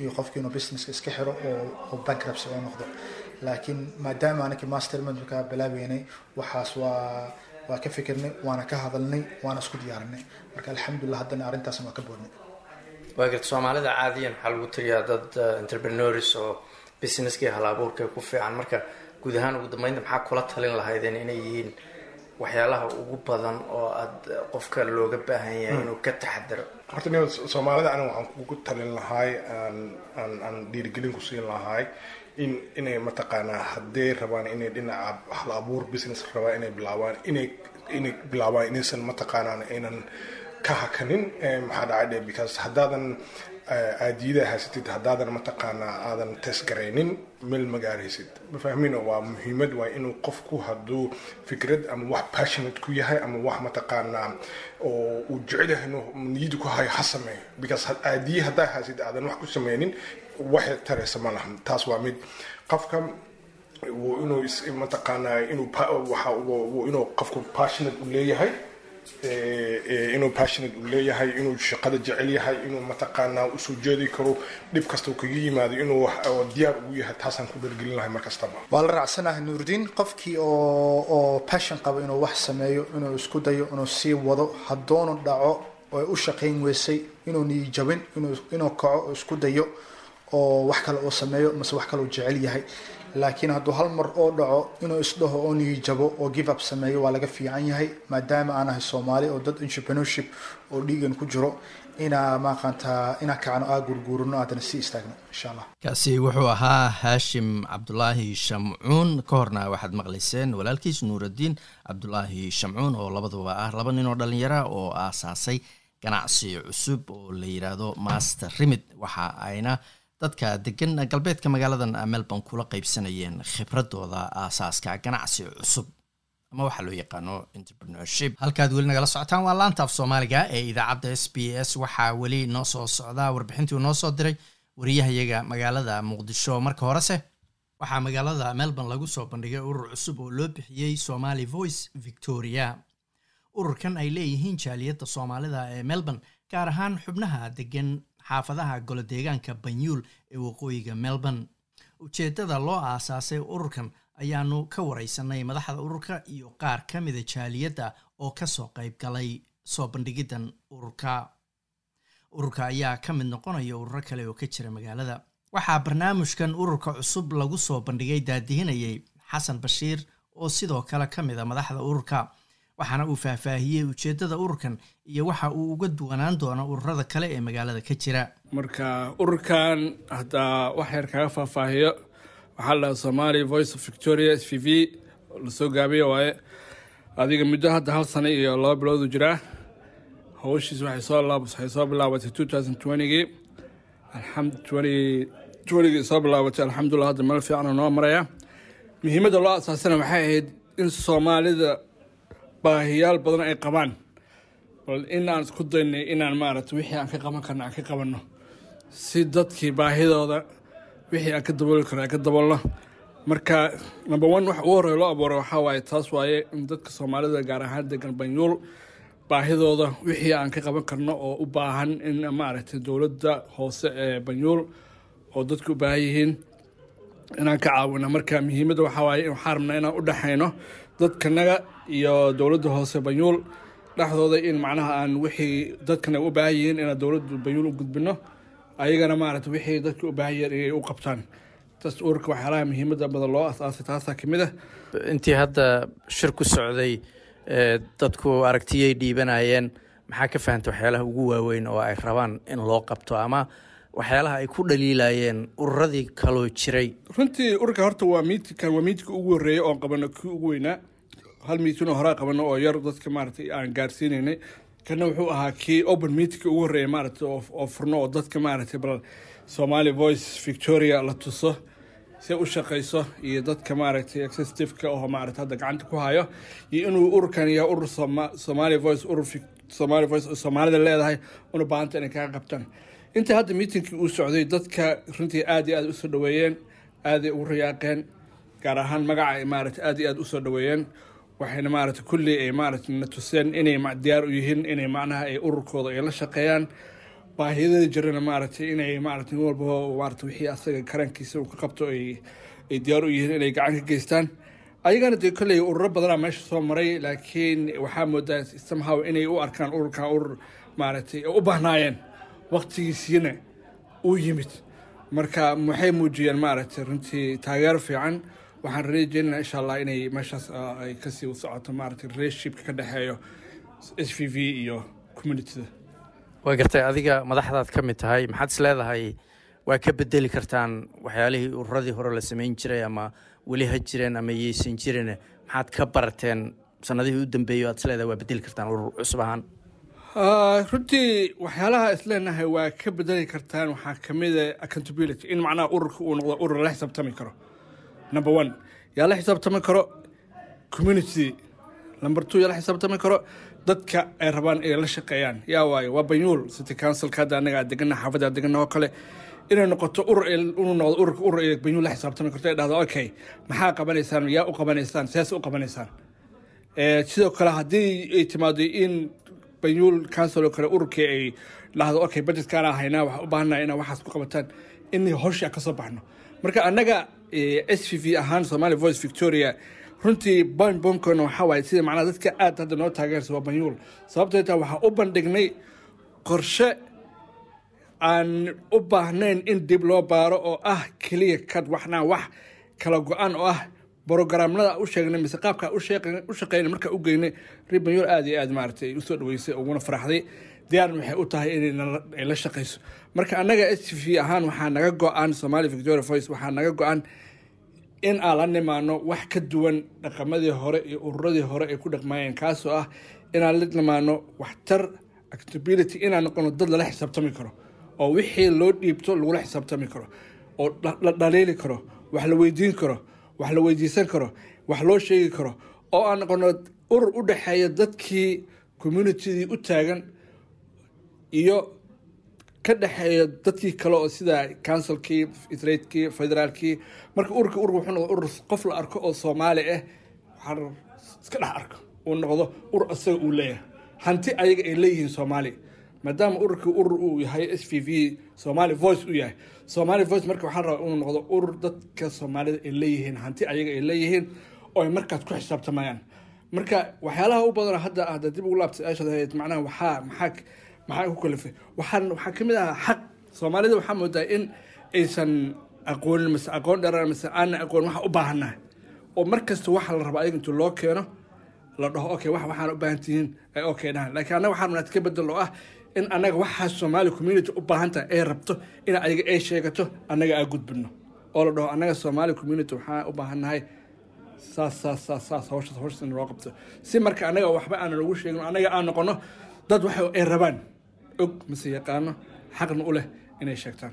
iyo qofkii inuu businesska iska xiro oo bankruptcy oo noqdo. Laakiin maadaama anaki mastermind ka bilaabeynay waxaas waa waa ka fikirnay waana ka hadalnay waana isku diyaarinay. Marka alxamdulilah haddana arrintaasna waa ka boodnay. Waa garta soomaalida caadiyan waxaa lagu tiriyaa dad entrepreneurs oo businesskii hal abuurka ku fiican. Marka guud ahaan ugu dambeynta maxaa kula talin lahaydeen inay yihiin waxyaalaha ugu badan oo aad qofka looga baahan yahay inuu ka taxadaro? Horta soomaalida aniga waxaan kugu talin lahaay aan aan dhiirigelin ku siin lahaay in inay mataqaanaa hadday rabaan inay dhinaca hal abuur business rabaan inay bilaabaan inay inay bilaabaan inaysan mataqaanaan aynan ka hakanin maxaa dhacay dhe because haddaadan aadiyada haysatid haddaadan mataqaanaa aadan tesgaraynin meel magaaraysid mafahmin waa muhiimad waa inuu qofku hadduu fikrad ama wax passionate ku yahay ama wax mataqaanaa oo uu jecel yahay inuu niyada ku hayo ha sameeyo. Because aadiye haddaa haysid aadan wax ku sameynin waxay taraysa ma lahan taas waa mid qofka inuu mataqaanaa inuu inuu qofku passionate u leeyahay inuu passionate uu leeyahay inuu shaqada jecel yahay inuu mataqaanaa u soo jeedi karo dhib kasta kaga yimaado inuu diyaar ugu yahay taasaan ku dhalgelin lahay mar kastaba waa la raacsanahay nuurdiin qofkii oo oo passion qabo inuu wax sameeyo inuu isku dayo inuu sii wado haddoonu dhaco oo u shaqayn weysay inuu niyijabin inuu kaco oo isku dayo oo wax kale oo sameeyo mase wax kale uu jecel yahay. Laakiin hadduu hal mar oo dhaco inuu isdhaho oo niyijabo oo give up sameeyo waa laga fiican yahay maadaama aan soomaali oo dad entrepreneurship oo dhiigan ku jiro. Inaa maaqaantaa inaa kacno aa gurguurino aadana sii istaagno insha allah kaasi wuxuu ahaa haashim cabdulaahi shamcuun. Ka horna waxaad maqlayseen walaalkiis nuuraddiin cabdulaahi shamcuun oo labaduba ah laba nin oo dhallinyara oo aasaasay ganacsi cusub oo la yidhaahdo master rimid waxa ayna dadka degan galbeedka magaaladan melbourne kula qeybsanayeen khibradooda aasaaska ganacsi cusub. Ama waxaa loo yaqaano entrepreneurship. Halkaad weli nagala socotaan waa laanta af soomaaliga ee idaacadda s b s. Waxaa weli noo soo socdaa warbixintii noo soo diray wariyahayaga magaalada muqdisho. Marka horese waxaa magaalada melbourne lagu soo bandhigay urur cusub oo loo bixiyey somali voice victoria. Ururkan ay leeyihiin jaaliyadda soomaalida ee melbourne gaar ahaan xubnaha degan xaafadaha golo deegaanka banyuul ee waqooyiga melbourne. Ujeeddada loo aasaasay ururkan ayaanu ka wareysanay madaxda ururka iyo qaar ka mida jaaliyadda oo ka soo qayb galay soo bandhigiddan ururka. Ururka ayaa ka mid noqonaya ururo kale oo ka jira magaalada. Waxaa barnaamijkan ururka cusub lagu soo bandhigay daadihinayay xasan bashiir oo sidoo kale ka mid a madaxda ururka waxaana uu faahfaahiyey ujeeddada ururkan iyo waxa uu uga duwanaan doono ururada kale ee magaalada ka jira. Marka ururkan haddaa wax yar kaga faahfaahiyo waxaa la dhaha somali voice of victoria s v v la soo gaabiya waaye. Adiga muddo hadda hal sano iyo laba biloodu jiraa. Hawshiis waxay soo bilaabatay twenty twentygii soo bilaabatay alxamdulillah hadda meel fiican noo maraya. Muhiimadda loo asaasana waxay ahayd in soomaalida baahiyaal badan ay qabaan. Bal in aan isku daynay inaan maaragta wixii aan ka qaban karno aan ka qabanno. Si dadkii baahidooda wixii aan ka dabooli karno aan ka daboolno. Marka number one wax ugu horreya loo abuuray waxaa waaye taas waaye in dadka soomaalida gaar ahaan degan banyuul baahidooda wixii aan ka qaban karno oo u baahan in maaragtay dowladda hoose ee banyuul oo dadku u baahan yihiin inaan ka caawino. Marka muhiimadda waxaa waaye waxaa rabnaa inaan u dhexayno dadkanaga iyo dowladda hoose banyuul dhexdooda in macnaha aan wixii dadkanaga u baahan yihiin inaan dowladda banyuul u gudbino ayagana maaragta wixii dadka u baahan yihiin inay u qabtaan. Taas ururka waxyaalaha muhiimadda badan loo asaasay taasaa ka mid ah. Intii hadda shir ku socday dadku aragtiyay dhiibanayeen maxaa ka fahantay waxyaalaha ugu waaweyn oo ay rabaan in loo qabto ama waxyaalaha ay ku dhaliilayeen ururadii kaloo jiray. Runtii ururka horta waa miitinkan waa miitinka ugu horreeyay oon qabano kii ugu weynaa. Hal miitin oo horaa qabano oo yar dadka maaragtay aan gaarsiinaynay. Kana wuxuu ahaa kii open meetingka ugu horreeya maaragtay oo furno oo dadka maaragtay bal somali voice victoria la tuso si u shaqayso iyo dadka maaragtay executiveka oo maaragtay hadda gacanta ku hayo. Iyo inuu ururkan yahay urur somali voice urur somali voice oo soomaalida leedahay una baahanta inay kaga qabtaan inta hadda miitinkii uu socday dadka runtii aad iyo aad u soo dhaweeyeen aaday ugu rayaaqeen gaar ahaan magaca ay maaragtay aad iyo aad u soo dhaweeyeen waxayna maaragtay kulli ay maaragtay na tuseen inay diyaar u yihiin inay macnaha ay ururkooda ay la shaqeeyaan. Baahiyadada jirana maaragtay inay maaragtay nin walba maaragtay wixii asaga karankiisa uu ka qabto ay diyaar u yihiin inay gacan ka geystaan. Ayagana dee kolley ururo badanaa meesha soo maray laakiin waxaa moodaa somehow inay u arkaan ururkan urur maaragtay u bahnaayeen waqtigiisiina uu yimid. Marka waxay muujiyeen maaragtay runtii taageero fiican? Waxaan rajeynaa insha allah inay meeshaas ay ka sii socoto maaragtay relationshipka ka dhexeeyo s v v iyo communityda. Waa gartay adiga madaxdaad ka mid tahay maxaad is leedahay? Waa ka bedeli kartaan waxyaalihii ururadii hore la samayn jiray ama weli ha jireen ama yeysan jirin? Maxaad ka barateen sanadihii u dambeeyey o aad is leedahay waa bedeli kartaan urur cusub ahaan runtii waxyaalaha isleenahay waa ka bedeli kartaan waxaa kamida accountability in macnaha ururka uu noqdo urur la xisaabtami karo. Number one yaa la xisaabtami karo community. Number two yaa la xisaabtami karo dadka ay rabaan inay la shaqeeyaan. Yaa waayo waa banyuul city councilka hadda anaga aad degana xaafadda aad degana oo kale inay noqoto urur inuu noqdo ururka urur ay banyuul la xisaabtami karto ay dhahdo okay maxaa qabanaysaan yaa u qabanaysaan sees u qabanaysaan. Sidoo kale haddii ay timaado in banyuul council oo kale ururkii ay dhahdo okay budgetkaana haynaa waxaa u baahanaa inaa waxaas ku qabataan. In howsha ka soo baxno. Marka annaga s v v ahaan somali voice victoria runtii bon bonkona waxaa waaye sida macnaha dadka aad hadda noo taageersa waa banyuul sababtoo taa waxaa u bandhignay qorshe aan u baahnayn in dib loo baaro oo ah keliya kad waxnaa wax kala go-an oo ah brogramnada u sheegnay mise qaabka u shaqeynay markaa u geynay banyuul aad iyo aad maaragtay u soo dhaweysay uguna faraxday. Diyaarna waxay u tahay inay la shaqeyso? Marka annaga s v ahaan waxaa naga go-an somali victoria voice waxaa naga go-an in aan la nimaano wax ka duwan dhaqamadii hore iyo ururadii hore ay ku dhaqmayeen kaasoo ah inaan la nimaano waxtar accountability inaan noqono dad lala xisaabtami karo oo wixii loo dhiibto lagula xisaabtami karo oo la dhaliili karo wax la weydiin karo wax la weydiisan karo wax loo sheegi karo oo aan noqono urur u dhexeeya dadkii communitydii u taagan iyo ka dhexeeya dadkii kale oo sida councilkii israidkii federaalkii. Marka ururka urur wuxuu noqdo urur qof la arko oo soomaali ah waxaa iska dhex arko. Uu noqdo urur asaga uu leeyahay. Hanti ayaga ay leeyihiin soomaali maadaama ururkii urur uu yahay s v v somali voice uu yahay. Somali voice marka waxaa rabaa inuu noqdo urur dadka soomaalida ay leeyihiin hanti ayaga ay leeyihiin oo ay markaas ku xisaabtamayaan marka waxyaalaha u badan hadda hadda dib ugu laabtay aashad macnaha waxaa maxaa maxaa ku kalifay? Waxaan waxaa ka mid ahaa xaq soomaalida waxaa moodaa in aysan aqoonin mise aqoon dheeraan mise aanan aqoon waxa u baahannahay oo mar waxa la rabaa ayaga intuu loo keeno la dhaho okay wax waxaan u baahan ay okay dhahan laakiin annaga waxaan rabnaa ka bedel oo ah in annaga waxaas soomaali community u baahan tahay ay rabto in ayaga ay sheegato annaga aa gudbino oo la dhaho annaga soomaali community waxaan u baahannahay saas saas saas saas hawshaas hawshaas in loo qabto. Si marka annaga waxba aanan ugu sheegin annaga aan noqono dad waxa ay rabaan og mise yaqaano xaqna u leh inay sheegtaan.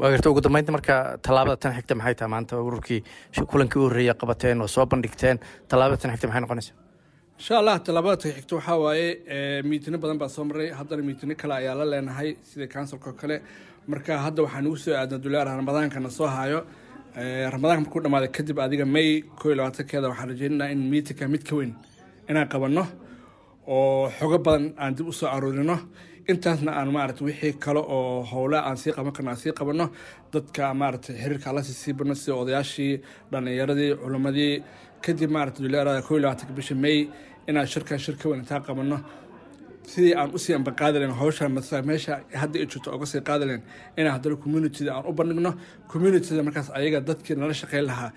Waa garta ugu dambeynta marka tallaabada tan xigta maxay tahay? Maanta ururkii kulankii u horreeya qabateen oo soo bandhigteen tallaabada tan xigta maxay noqonaysaa insha allah tallaabada tan xigta waxaa waaye miitino badan baa soo maray. Haddana miitino kale ayaa la leenahay sida oo kale. Marka hadda waxaa nagu soo aadna duleer ramadaankana soo hayo ramadaanka markuu dhamaaday kadib adiga may koo iyo labaatankeeda waxaan rajeynaynaa in miitinka mid ka weyn inaan qabanno oo xogo badan aan dib u soo aruurino. Intaasna aan maarata wixii kale oo howle aan sii qaban karno aan sii qabanno. Dadka maarata xiriirka alla sii sii badno sida odayaashii dhallinyaradii culimmadii kadib maarata duleerada koo iyo labaatanka bisha may inaan shirkan shir ka weyn intaa qabanno. Sidii aan u sii ambaqaadi lahayn howsha masa meesha hadda ay jirto oga sii qaadi inaan haddana communityda aan u bandhigno communityda markaas ayaga dadkii nala shaqeyn lahaa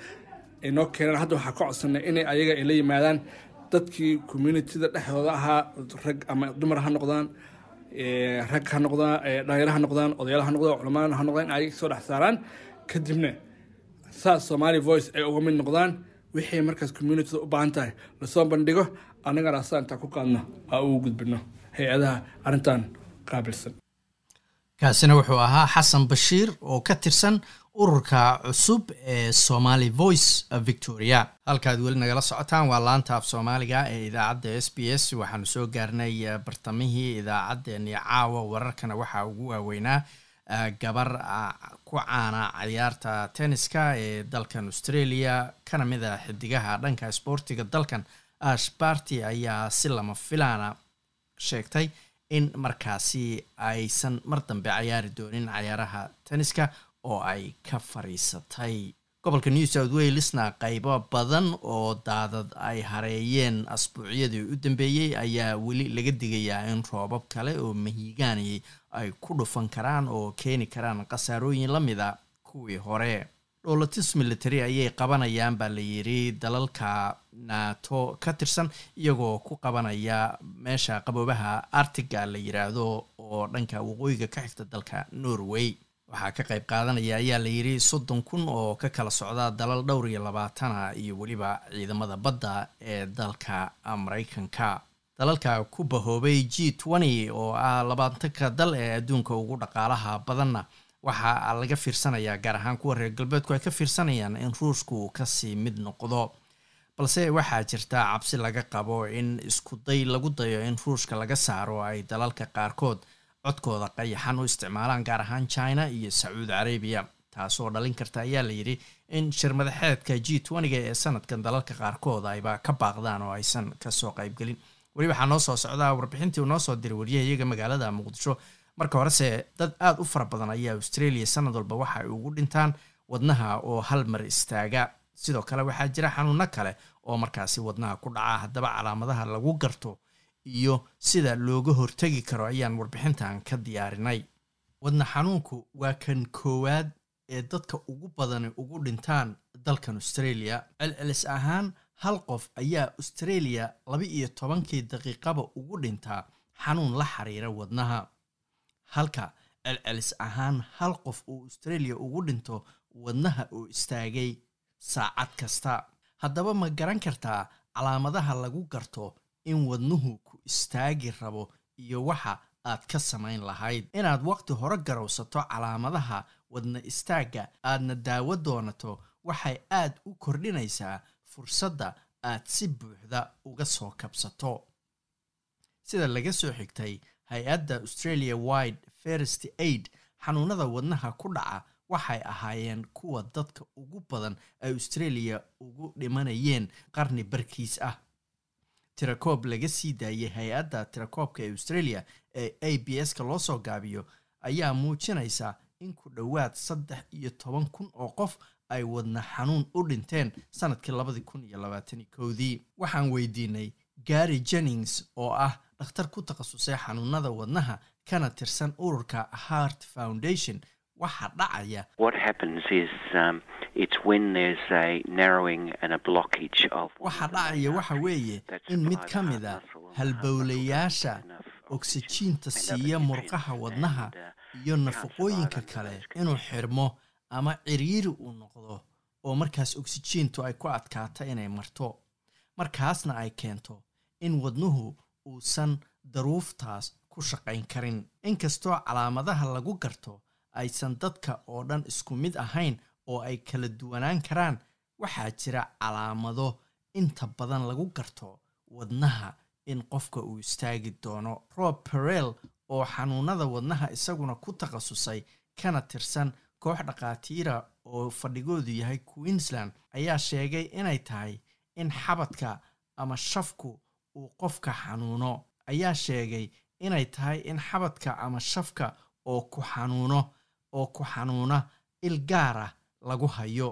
ay noo keenaan. Hadda waxaa ka codsanay inay ayaga ay la yimaadaan dadkii communityda dhexdooda ahaa rag ama dumar ha noqdaan rag ha noqdaan dhalinyaro ha noqdaan odayaal ha noqdaan culamaan ha noqdaan in ayaga soo dhex saaraan. Kadibna saas somali voice ay uga mid noqdaan wixii markaas communityda u baahan tahay. Lasoo bandhigo annagana asaa intaa ku qaadno aa ugu gudbino hay'adaha arrintan qaabilsan. Kaasina wuxuu ahaa xasan bashiir oo ka tirsan ururka cusub ee somali voice victoria. Halkaad weli nagala socotaan waa laanta af soomaaliga ee idaacadda s b s. Waxaanu soo gaarnay bartamihii idaacaddeenii caawa wararkana waxaa ugu waaweynaa gabar ku caana ciyaarta tenniska ee dalkan australia kana mid a xidigaha dhanka sboortiga dalkan ash barty ayaa si lama filaana sheegtay in markaasi aysan mar dambe cayaari doonin cayaaraha tenniska oo ay ka fariisatay. Gobolka new south walesna qaybo badan oo daadad ay hareeyeen asbuucyadii u dambeeyey ayaa weli laga digayaa in roobab kale oo mahiigaanayay ay ku dhufan karaan oo keeni karaan khasaarooyin la mida kuwii hore dholotis military ayay qabanayaan baa la yidhi dalalka nato ka tirsan iyagoo ku qabanaya meesha qaboobaha artiga la yiraahdo oo dhanka waqooyiga ka xigta dalka norway. Waxaa ka qayb qaadanaya ayaa la yidhi soddon kun oo ka kala socda dalal dhowr iyo labaatana iyo weliba ciidamada badda ee dalka maraykanka dalalka ku bahoobay g oo ah labaatanka dal ee adduunka ugu dhaqaalaha badanna waxaa laga fiirsanayaa gaar ahaan kuwa reer galbeedku ay ka fiirsanayaan in ruushku ka sii mid noqdo. Balse waxaa jirta cabsi laga qabo in iskuday lagu dayo in ruushka laga saaro ay dalalka qaarkood codkooda qayaxan u isticmaalaan gaar ahaan china iyo sacuudi carabiya. Taasoo dhalin karta ayaa la yidhi in shirmadaxeedka g twentyga ee sanadkan dalalka qaarkood ayba ka baaqdaan oo aysan ka soo qaybgelin. Weli waxaa noo soo socdaa warbixintii uu soo diray waryahayaga magaalada muqdisho marka horese dad aada u fara badan ayaa australia sanad walba waxa ay ugu dhintaan wadnaha oo hal mar istaaga. Sidoo kale waxaa jira xanuuno kale oo markaasi wadnaha ku dhaca. Haddaba calaamadaha lagu garto iyo sida looga hortegi karo ayaan warbixintan ka diyaarinay. Wadna xanuunku waa kan koowaad ee dadka ugu badani ugu dhintaan dalkan australia. Celcelis ahaan hal qof ayaa australia laba iyo tobankii daqiiqaba ugu dhintaa xanuun la xiriira wadnaha halka celcelis ahaan hal qof uu australia ugu dhinto wadnaha oo istaagay saacad kasta. Haddaba ma garan kartaa calaamadaha lagu garto in wadnuhu ku istaagi rabo iyo waxa aad ka samayn lahayd. Inaad waqti hore garowsato calaamadaha wadna istaagga aadna daawo doonato waxay aad u kordhinaysaa fursadda aad si buuxda uga soo kabsato. Sida laga soo xigtay hay'adda australia wide first aid xanuunada wadnaha ku dhaca waxay ahaayeen kuwa dadka ugu badan ay australia ugu dhimanayeen qarni barkiis ah. Tirakoob laga sii daayay hay'adda tirakoobka ee australia ee a b s ka loo soo gaabiyo ayaa muujinaysa in ku dhowaad saddex iyo toban kun oo qof ay wadna xanuun u dhinteen sannadkii labadii kun iyo labaatani kowdii waxaan weydiinay gary jennings oo ah dhakhtar ku takhasusay xanuunada wadnaha kana tirsan ururka heart foundation. Waxa dhacaya. Waxa dhacaya waxa weeye in mid ka mid a halbowlayaasha oksijiinta siiya murqaha wadnaha iyo nafaqooyinka kale inuu xirmo ama ciriiri uu noqdo oo markaas oksijiintu ay ku adkaato inay marto. Markaasna ay keento in wadnuhu uusan daruuftaas ku shaqayn karin. Inkastoo calaamadaha lagu garto aysan dadka oo dhan isku mid ahayn oo ay kala duwanaan karaan waxaa jira calaamado inta badan lagu garto wadnaha in qofka uu istaagi doono. Rob perel oo xanuunada wadnaha isaguna ku takhasusay kana tirsan koox dhakhaatiira oo fadhigoodu yahay queensland ayaa sheegay inay tahay in xabadka ama shafku uu qofka xanuuno ayaa sheegay inay tahay in xabadka ama shafka oo ku xanuuno oo ku xanuuna il gaar ah lagu hayo.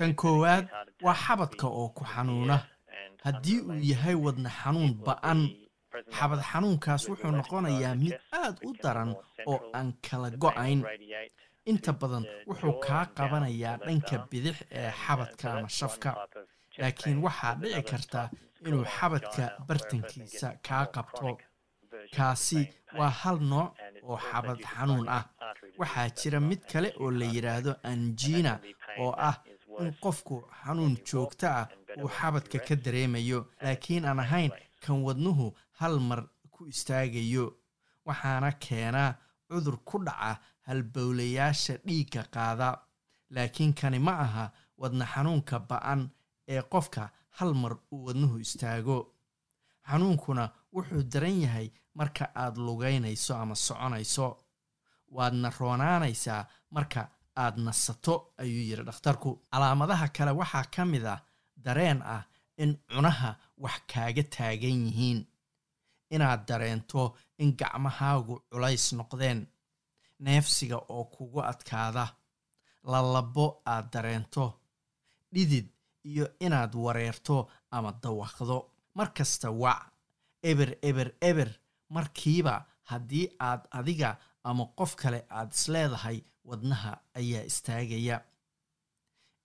Kan koowaad waa xabadka oo ku xanuuna. haddii uu yahay wadna xanuun ba'an xabad xanuunkaas wuxuu noqonayaa mid aad u daran oo aan kala go'ayn inta badan wuxuu kaa qabanayaa dhanka bidix ee xabadka ama shafka. Laakiin waxaa dhici karta inuu xabadka bartankiisa kaa qabto. kaasi waa hal nooc oo xabad xanuun ah. waxaa jira mid kale oo la yidhaahdo anjina oo ah in qofku xanuun joogto ah uu xabadka ka dareemayo. laakiin aan ahayn kan wadnuhu hal mar ku istaagayo waxaana keenaa cudur ku dhaca halbowlayaasha dhiigga qaada. Laakiin kani ma aha wadna xanuunka ba'an ee qofka hal mar uu wadnuhu istaago. Xanuunkuna wuxuu daran yahay marka aad lugaynayso ama soconayso. Waadna roonaanaysaa marka aad nasato ayuu yidhi dhakhtarku. Calaamadaha kale waxaa ka mid ah dareen ah in cunaha wax kaaga taagan yihiin. Inaad dareento in gacmahaagu culays noqdeen neefsiga oo kugu adkaada. Lalabo aad dareento dhidid iyo inaad wareerto ama dawaqdo mar kasta wac eber eber eber. Markiiba haddii aad adiga ama qof kale aad isleedahay wadnaha ayaa istaagaya.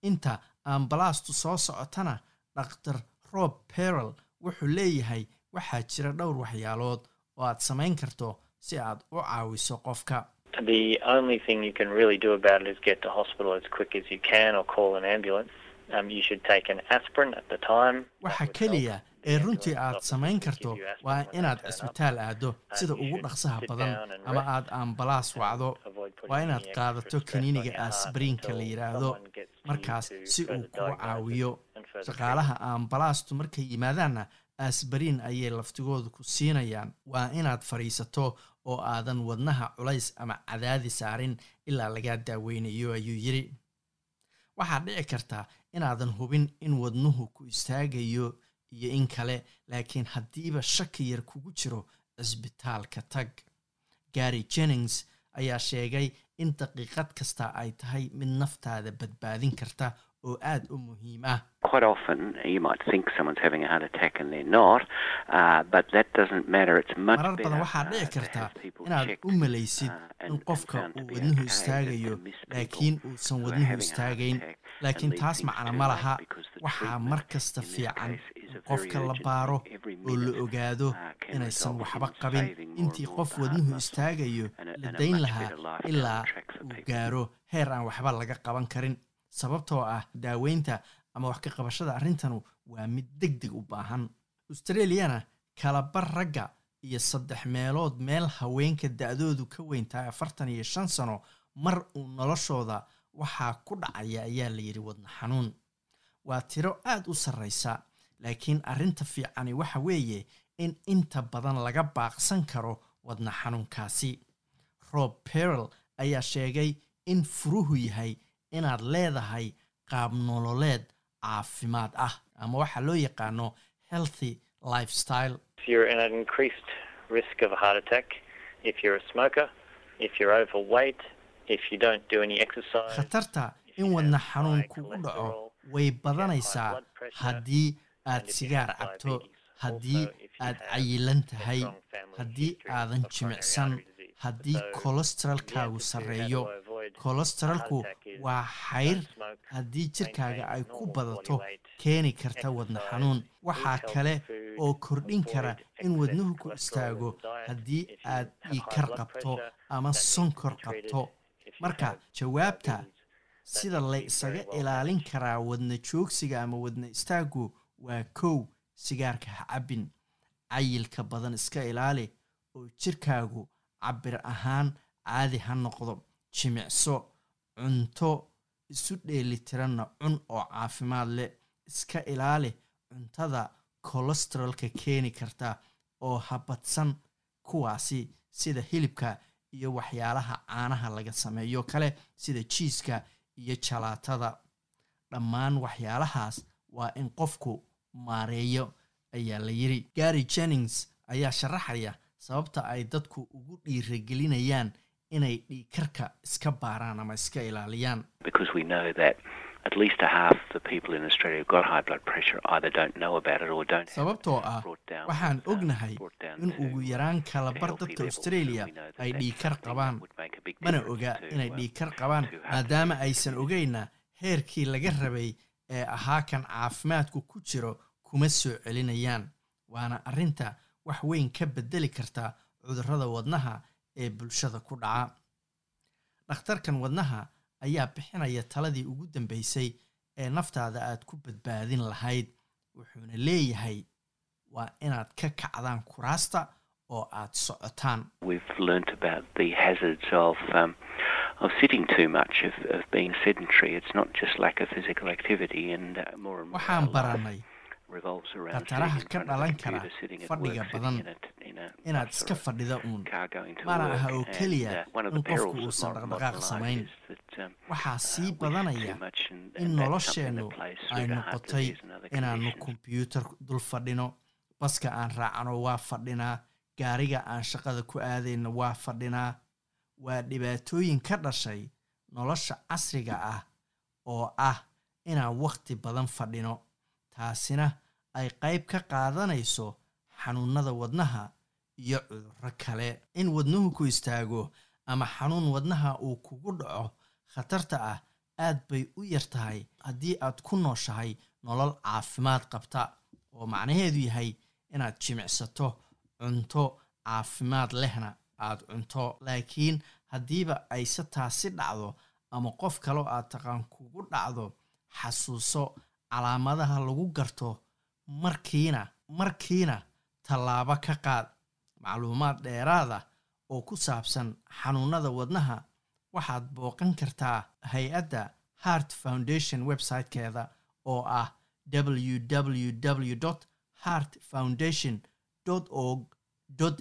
Inta ambalaastu soo socotana dhakhtar rob perel wuxuu leeyahay waxaa jira dhowr waxyaalood oo aad samayn karto si aad u caawiso qofka The only thing you can really do about it is get to hospital as quick as you can or call an ambulance. Um, you should take an aspirin at the time. waxa keliya ee runtii aad samayn karto waa inaad cisbitaal aado sida ugu dhaqsaha badan ama aad ambalaas wacdo waa inaad qaadato kaniiniga asbariinka la yidhaahdo markaas si uu kugu caawiyo shaqaalaha ambalaastu markay yimaadaanna asbariin ayay laftigoodu ku siinayaan waa inaad fadhiisato oo aadan wadnaha culays ama cadaadi saarin ilaa lagaa daaweynayo ayuu yidhi. Waxaa dhici karta inaadan hubin in wadnuhu ku istaagayo iyo in kale laakiin haddiiba shaki yar kugu jiro cisbitaalka tag. Gary jennings ayaa sheegay in daqiiqad kasta ay tahay mid naftaada badbaadin karta oo aada u muhiim ah Quite often, you might think someone's having a heart attack and they're not, uh, but that doesn't matter. It's much marar badan better waxaa uh, dhici to karta have people inaad u malaysid in qofka uu wadnuhu istaagayo laakiin uusan wadnuhu istaagayn laakiin taas macna ma laha waxaa mar kasta fiican in qofka la baaro oo la ogaado inaysan waxba qabin. intii qof wadnuhu istaagayo la dayn lahaa ilaa uu gaaro heer aan waxba laga qaban karin sababtoo ah daaweynta ama wax ka qabashada arrintanu waa mid deg deg u baahan. Australiyana kalabar ragga iyo saddex meelood meel haweenka da-doodu ka weyntahay afartan iyo shan sano mar uu noloshooda waxaa ku dhacaya ayaa la yidhi wadna xanuun. Waa tiro aada u sarreysa laakiin arrinta fiicani waxa weeye in inta badan laga baaqsan karo wadna xanuunkaasi. Rob perel ayaa sheegay in furuhu yahay inaad leedahay qaab nololeed caafimaad ah ama waxaa loo yaqaano healthy lifestyle. Khatarta in wadna xanuun kugu dhaco way badanaysaa haddii aad sigaar cabto haddii aad cayilan tahay haddii aadan jimicsan haddii kolesterolkaagu sarreeyo kolesterolku waa xayr haddii jirkaaga ay ku badato keeni karta wadna xanuun waxaa kale oo kordhin kara in wadnuhu ku istaago haddii aad dhiikar qabto ama sonkor qabto. marka jawaabta sida la isaga ilaalin karaa wadna joogsiga ama wadna istaagu waa kow. Sigaarka ha cabbin. Cayilka badan iska ilaali oo jirkaagu cabir ahaan caadi ha noqdo jimicso cunto isu dheelitiranna cun oo caafimaad leh iska ilaali cuntada kolesterolka keeni karta oo habadsan kuwaasi sida hilibka iyo waxyaalaha caanaha laga sameeyo kale sida jiiska iyo jalaatada. Dhammaan waxyaalahaas waa in qofku maareeyo ayaa la yiri gary jennings ayaa sharaxaya sababta ay dadku ugu dhiiragelinayaan inay dhiikarka iska baaraan ama iska ilaaliyaan. Because we know that at least a half the people in Australia who've got high blood pressure either don't know about it or don't have sababtoo ah waxaan ognahay brought down in ugu yaraan kala bar dadka australia ay dhiikar qabaan. mana oga inay dhiikar qabaan maadaama aysan ogeyna heerkii laga rabay ee ahaa kan caafimaadku ku jiro kuma soo celinayaan. Waana arrinta wax weyn ka bedeli karta cudurrada wadnaha ee bulshada ku dhaca. Dhakhtarkan wadnaha ayaa bixinaya taladii ugu dambeysay ee naftaada aad ku badbaadin lahayd. Wuxuuna leeyahay waa inaad ka kacdaan kuraasta oo aad socotaan. We've learnt about the hazards of of sitting too much, of, of being sedentary. It's not just lack of physical activity, and uh, waxaan baranay in ka dhalan kara fadhiga badan. inaad iska fadhida uun. mana aha oo keliya uh, one of in qofku uusan dhaqdhaqaaq samayn. um, waxaa sii badanaya in nolosheennu ay noqotay inaannu conditions. kombyuutar dul fadhino. Baska aan raacno waa fadhinaa gaariga aan shaqada ku aadayna waa fadhinaa waa dhibaatooyin ka dhashay nolosha casriga ah oo ah inaan wakhti badan fadhino taasina ay qayb ka qaadanayso xanuunada wadnaha iyo cudurro kale. In wadnuhu ku istaago ama xanuun wadnaha uu kugu dhaco khatarta ah aad bay u yar tahay haddii aad ku nooshahay nolol caafimaad qabta oo macnaheedu yahay inaad jimicsato cunto caafimaad lehna aad cunto. Laakiin haddiiba ayse taasi dhacdo ama qof kaloo aad taqaan kugu dhacdo xasuuso calaamadaha lagu garto markiina markiina tallaabo ka qaad macluumaad dheeraada oo ku saabsan xanuunada wadnaha waxaad booqan kartaa hay'adda heart foundation websitekeeda oo ah www heart foundation org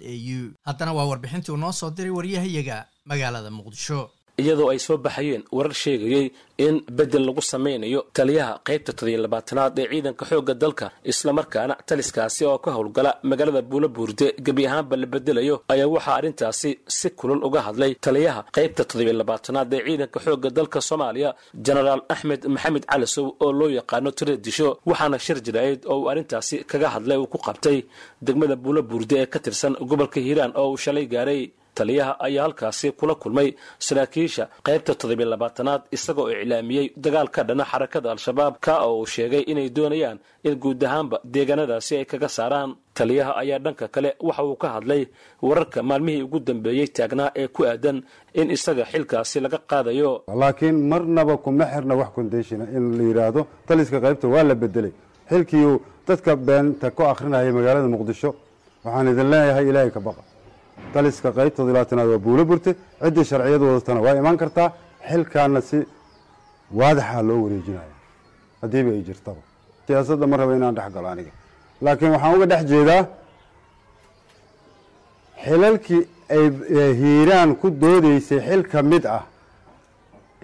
au haddana waa warbixintii uu noo soo diray waryahayaga magaalada muqdisho iyadoo ay soo baxayeen warar sheegayey in bedel lagu sameynayo taliyaha qaybta todiyo labaatanaad ee ciidanka xoogga dalka islamarkaana taliskaasi oo ka howlgala magaalada buulo buurde gebi ahaanba la bedelayo ayaa waxaa arrintaasi si kulul uga hadlay taliyaha qaybta todiyo labaatanaad ee ciidanka xoogga dalka soomaaliya jenaraal axmed maxamed calisow oo loo yaqaano tiradisho waxaana shir jiraa'id oo uu arrintaasi kaga hadlay uu ku qabtay degmada buulo buurde ee ka tirsan gobolka hiiraan oo uu shalay gaaray taliyaha ayaa halkaasi kula kulmay saraakiisha qaybta toddobiy labaatanaad isagoo iclaamiyey dagaal ka dhana xarakada al-shabaab ka oo uu sheegay inay doonayaan in guud ahaanba deegaanadaasi ay kaga saaraan. Taliyaha ayaa dhanka kale waxa uu ka hadlay wararka maalmihii ugu dambeeyey taagnaa ee ku aadan in isaga xilkaasi laga qaadayo. Laakiin marnaba kuma xirna wax kondeshina in la yidhaahdo taliska qaybta waa la bedelay. Xilkii uu dadka beenta ku akrinayay magaalada muqdisho waxaan idin leeyahay ilaahay ka baqa taliska qaybtooda labaatanaad waa buulo burte ciddii sharciyadu wadatana waa imaan kartaa xilkaana si waadaxa loo wareejinaya haddiiba ay jirtaba. Siyaasadda ma raba inaan dhex galo aniga. Laakiin waxaan uga dhex jeedaa xilalkii ay hiiraan ku doodaysay xil ka mid ah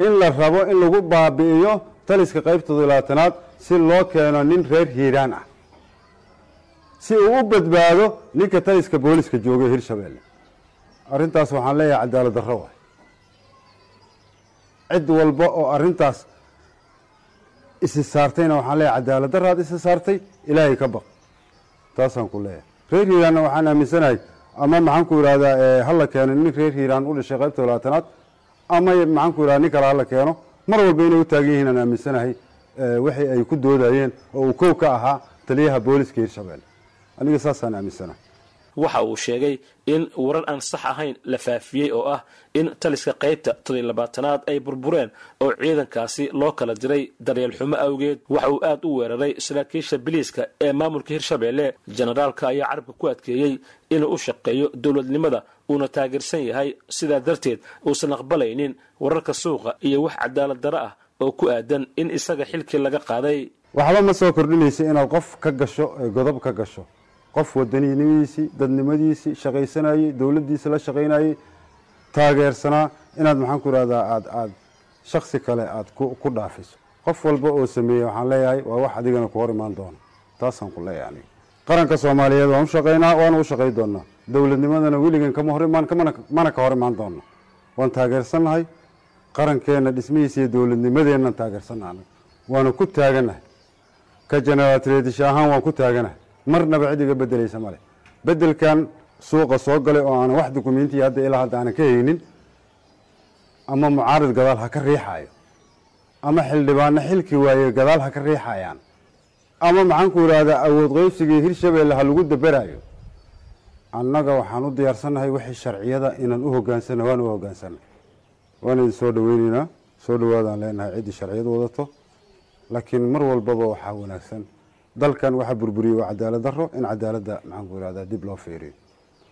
in la rabo in lagu baabi'iyo taliska qaybtooda labaatanaad si loo keeno nin reer hiiraan ah si uu u badbaado ninka taliska booliska jooga hirshabeelle arrintaas waxaan leeyahay cadaalad darro waay. Cid walba oo arrintaas isi saartayna waxaan leeyahay cadaalad darraad isi saartay ilaahay ka baq. Taasaan ku leeyahay. Reer hiiraanna waxaan aaminsanahay ama maxaan ku yidhahdaa hala keeno nin reer hiiraan u dhashay qaybta labaatanaad ama maxaan ku nin kale hala keeno mar walba inay u taagan yihiin aan aaminsanahay wixii ay ku doodayeen oo uu kow ka ahaa taliyaha booliska hirshabeelle aniga saasaan aaminsana. Waxa uu sheegay in warar aan sax ahayn la faafiyey oo ah in taliska qaybta todiy labaatanaad ay burbureen oo ciidankaasi loo kala diray daryeel xumo awgeed. Waxa uu aad u weeraray saraakiisha biliiska ee maamulka hirshabeelle. Jenaraalka ayaa carabka ku adkeeyey inuu u shaqeeyo dowladnimada uuna taageersan yahay sidaa darteed uusan aqbalaynin wararka suuqa iyo wax cadaalad darro ah oo ku aadan in isaga xilkii laga qaaday. Waxba ma soo kordhinaysa inaad qof ka gasho godob ka gasho qof wadanimadiisii dadnimadiisii shaqaysanayey dowladdiisa la shaqaynayey taageersanaa inaad maxaan ku ihahdaa aad aad shaksi kale aad ku dhaafiso. Qof walba oo sameeyey waxaan leeyahay waa wax adigana ku hor imaan doona. Taasaan ku leeyahay aniga. Qaranka soomaaliyeed waan u shaqaynaa waana u shaqay doonaa. Dowladnimadana weligan kama hor imaan mana ka hor imaan doona waan taageersannahay qarankeenna dhismihiisa iyo dowladnimadeennan taageersannaha waana ku taaganahay. Ka jenaraatreedisha ahaan waan ku taaganahay marnaba cid iga bedelaysa male bedelkan suuqa soo galay oo aanan wax dukumentiya hadda ilaa hadda aanan ka haynin ama mucaarid gadaal ha ka riixaayo ama xildhibaano xilki waaye gadaal ha ka riixayaan ama maxaan ku idhahdaa awood qeybsigii hirshabeelle ha lagu daberaayo annaga waxaan u diyaarsannahay wixii sharciyada inaan u hogaansana waan u hogaansana waan idin soo dhaweyneynaa soo dhawaadaan leenahay ciddii sharciyad wadato laakiin mar walbaba waxaa wanaagsan dalkan waxaa burburiyey waa cadaalad daro in cadaaladda maxaan ku ihahdaa dib loo fiiriyo.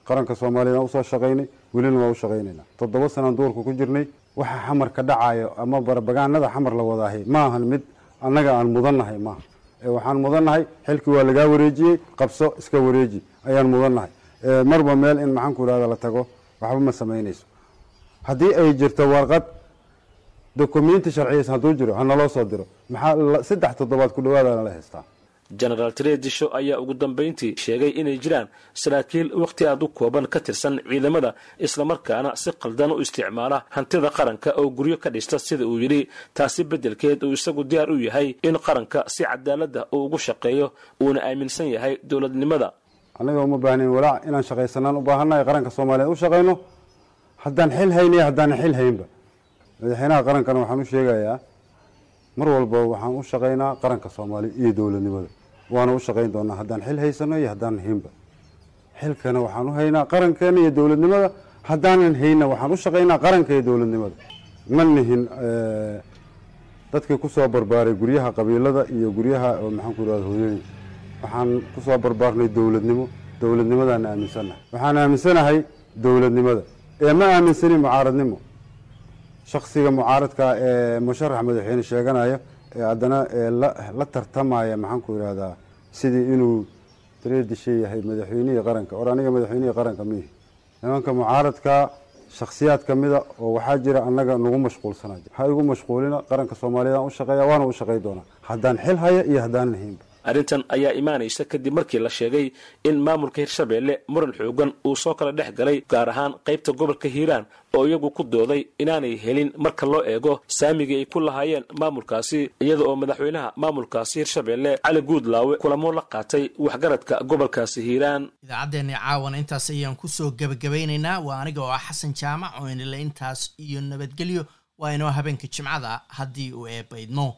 Qaranka soomaaliyana u soo shaqaynay welina waa u shaqaynaynaa toddoba sanaan duurka ku jirnay waxa xamar ka dhacayo ama barbagaanada xamar la wadaahay ma mid annaga aan mudannahay maaha ee waxaan mudannahay xilkii waa lagaa wareejiyey qabso iska wareeji ayaan mudannahay. Marba meel in maxaanku irahda la tago waxba ma samaynayso. Haddii ay jirto warqad dokumenti sharciyaysan hadduu jiro hanaloo soo diro. Maxaa saddex toddobaad ku dhawaadana la haystaa genaraal tredisho ayaa ugu dambayntii sheegay inay jiraan saraakiil wakhti aad u kooban ka tirsan ciidamada islamarkaana si qaldan u isticmaala hantida qaranka oo guryo ka dhista sida uu yidhi. Taasi beddelkeed uu isagu diyaar u yahay in qaranka si cadaaladda uu ugu shaqeeyo uuna aaminsan yahay dowladnimada. Annaga uma baahnayn walaac inaan shaqaysanaan u baahannahay qaranka soomaaliyeed u shaqayno? Haddaan xil haynaya haddaanan xil haynba. Madaxweynaha qarankana waxaan u sheegayaa mar walba waxaan u shaqaynaa qaranka soomaaliya iyo dowladnimada waana u shaqayn doonaa. Haddaan xil haysano iyo haddaanan haynba. Xilkana waxaan u haynaa qarankeena iyo dowladnimada. Haddaanan hayna waxaan u shaqaynaa qaranka iyo dowladnimada. Ma nihin dadkii ku soo barbaaray guryaha qabiilada iyo guryaha maxaanku irahda hooyooyin. Waxaan ku soo barbaarnay dowladnimo dowladnimadaan aaminsannahay waxaan aaminsanahay dowladnimada. Ee ma aaminsanin mucaaradnimo? Shaksiga mucaaradka ee musharax madaxweyne sheeganayo ee haddana la tartamaya maxaanku irahdaa sidii inuu tareedisha yahay madaxweynihii qaranka. Or aniga madaxweynihii qaranka miihi nimanka mucaaradka shaksiyaad ka mida oo waxaa jira annaga nagu mashquulsanaa. Ha igu mashquulina qaranka soomaaliyeed aan u shaqeeya waana u shaqay doonaa. Haddaan xil haya iyo haddaanan haynba arrintan ayaa imaanaysa kadib markii la sheegay in maamulka hirshabeelle muran xoogan uu soo kala dhex galay gaar ahaan qaybta gobolka hiiraan oo iyagu ku dooday inaanay helin marka loo eego saamigii ay ku lahaayeen maamulkaasi iyada oo madaxweynaha maamulkaasi hirshabeelle cali guudlaawe kulamo la qaatay waxgaradka gobolkaasi hiiraan. Idaacaddeenni caawana intaas ayaan ku soo gebagabaynaynaa. Waa aniga oo ah xasan jaamac oo inila intaas iyo nabadgelyo. Waa inoo habeenka jimcada haddii uu eebaydno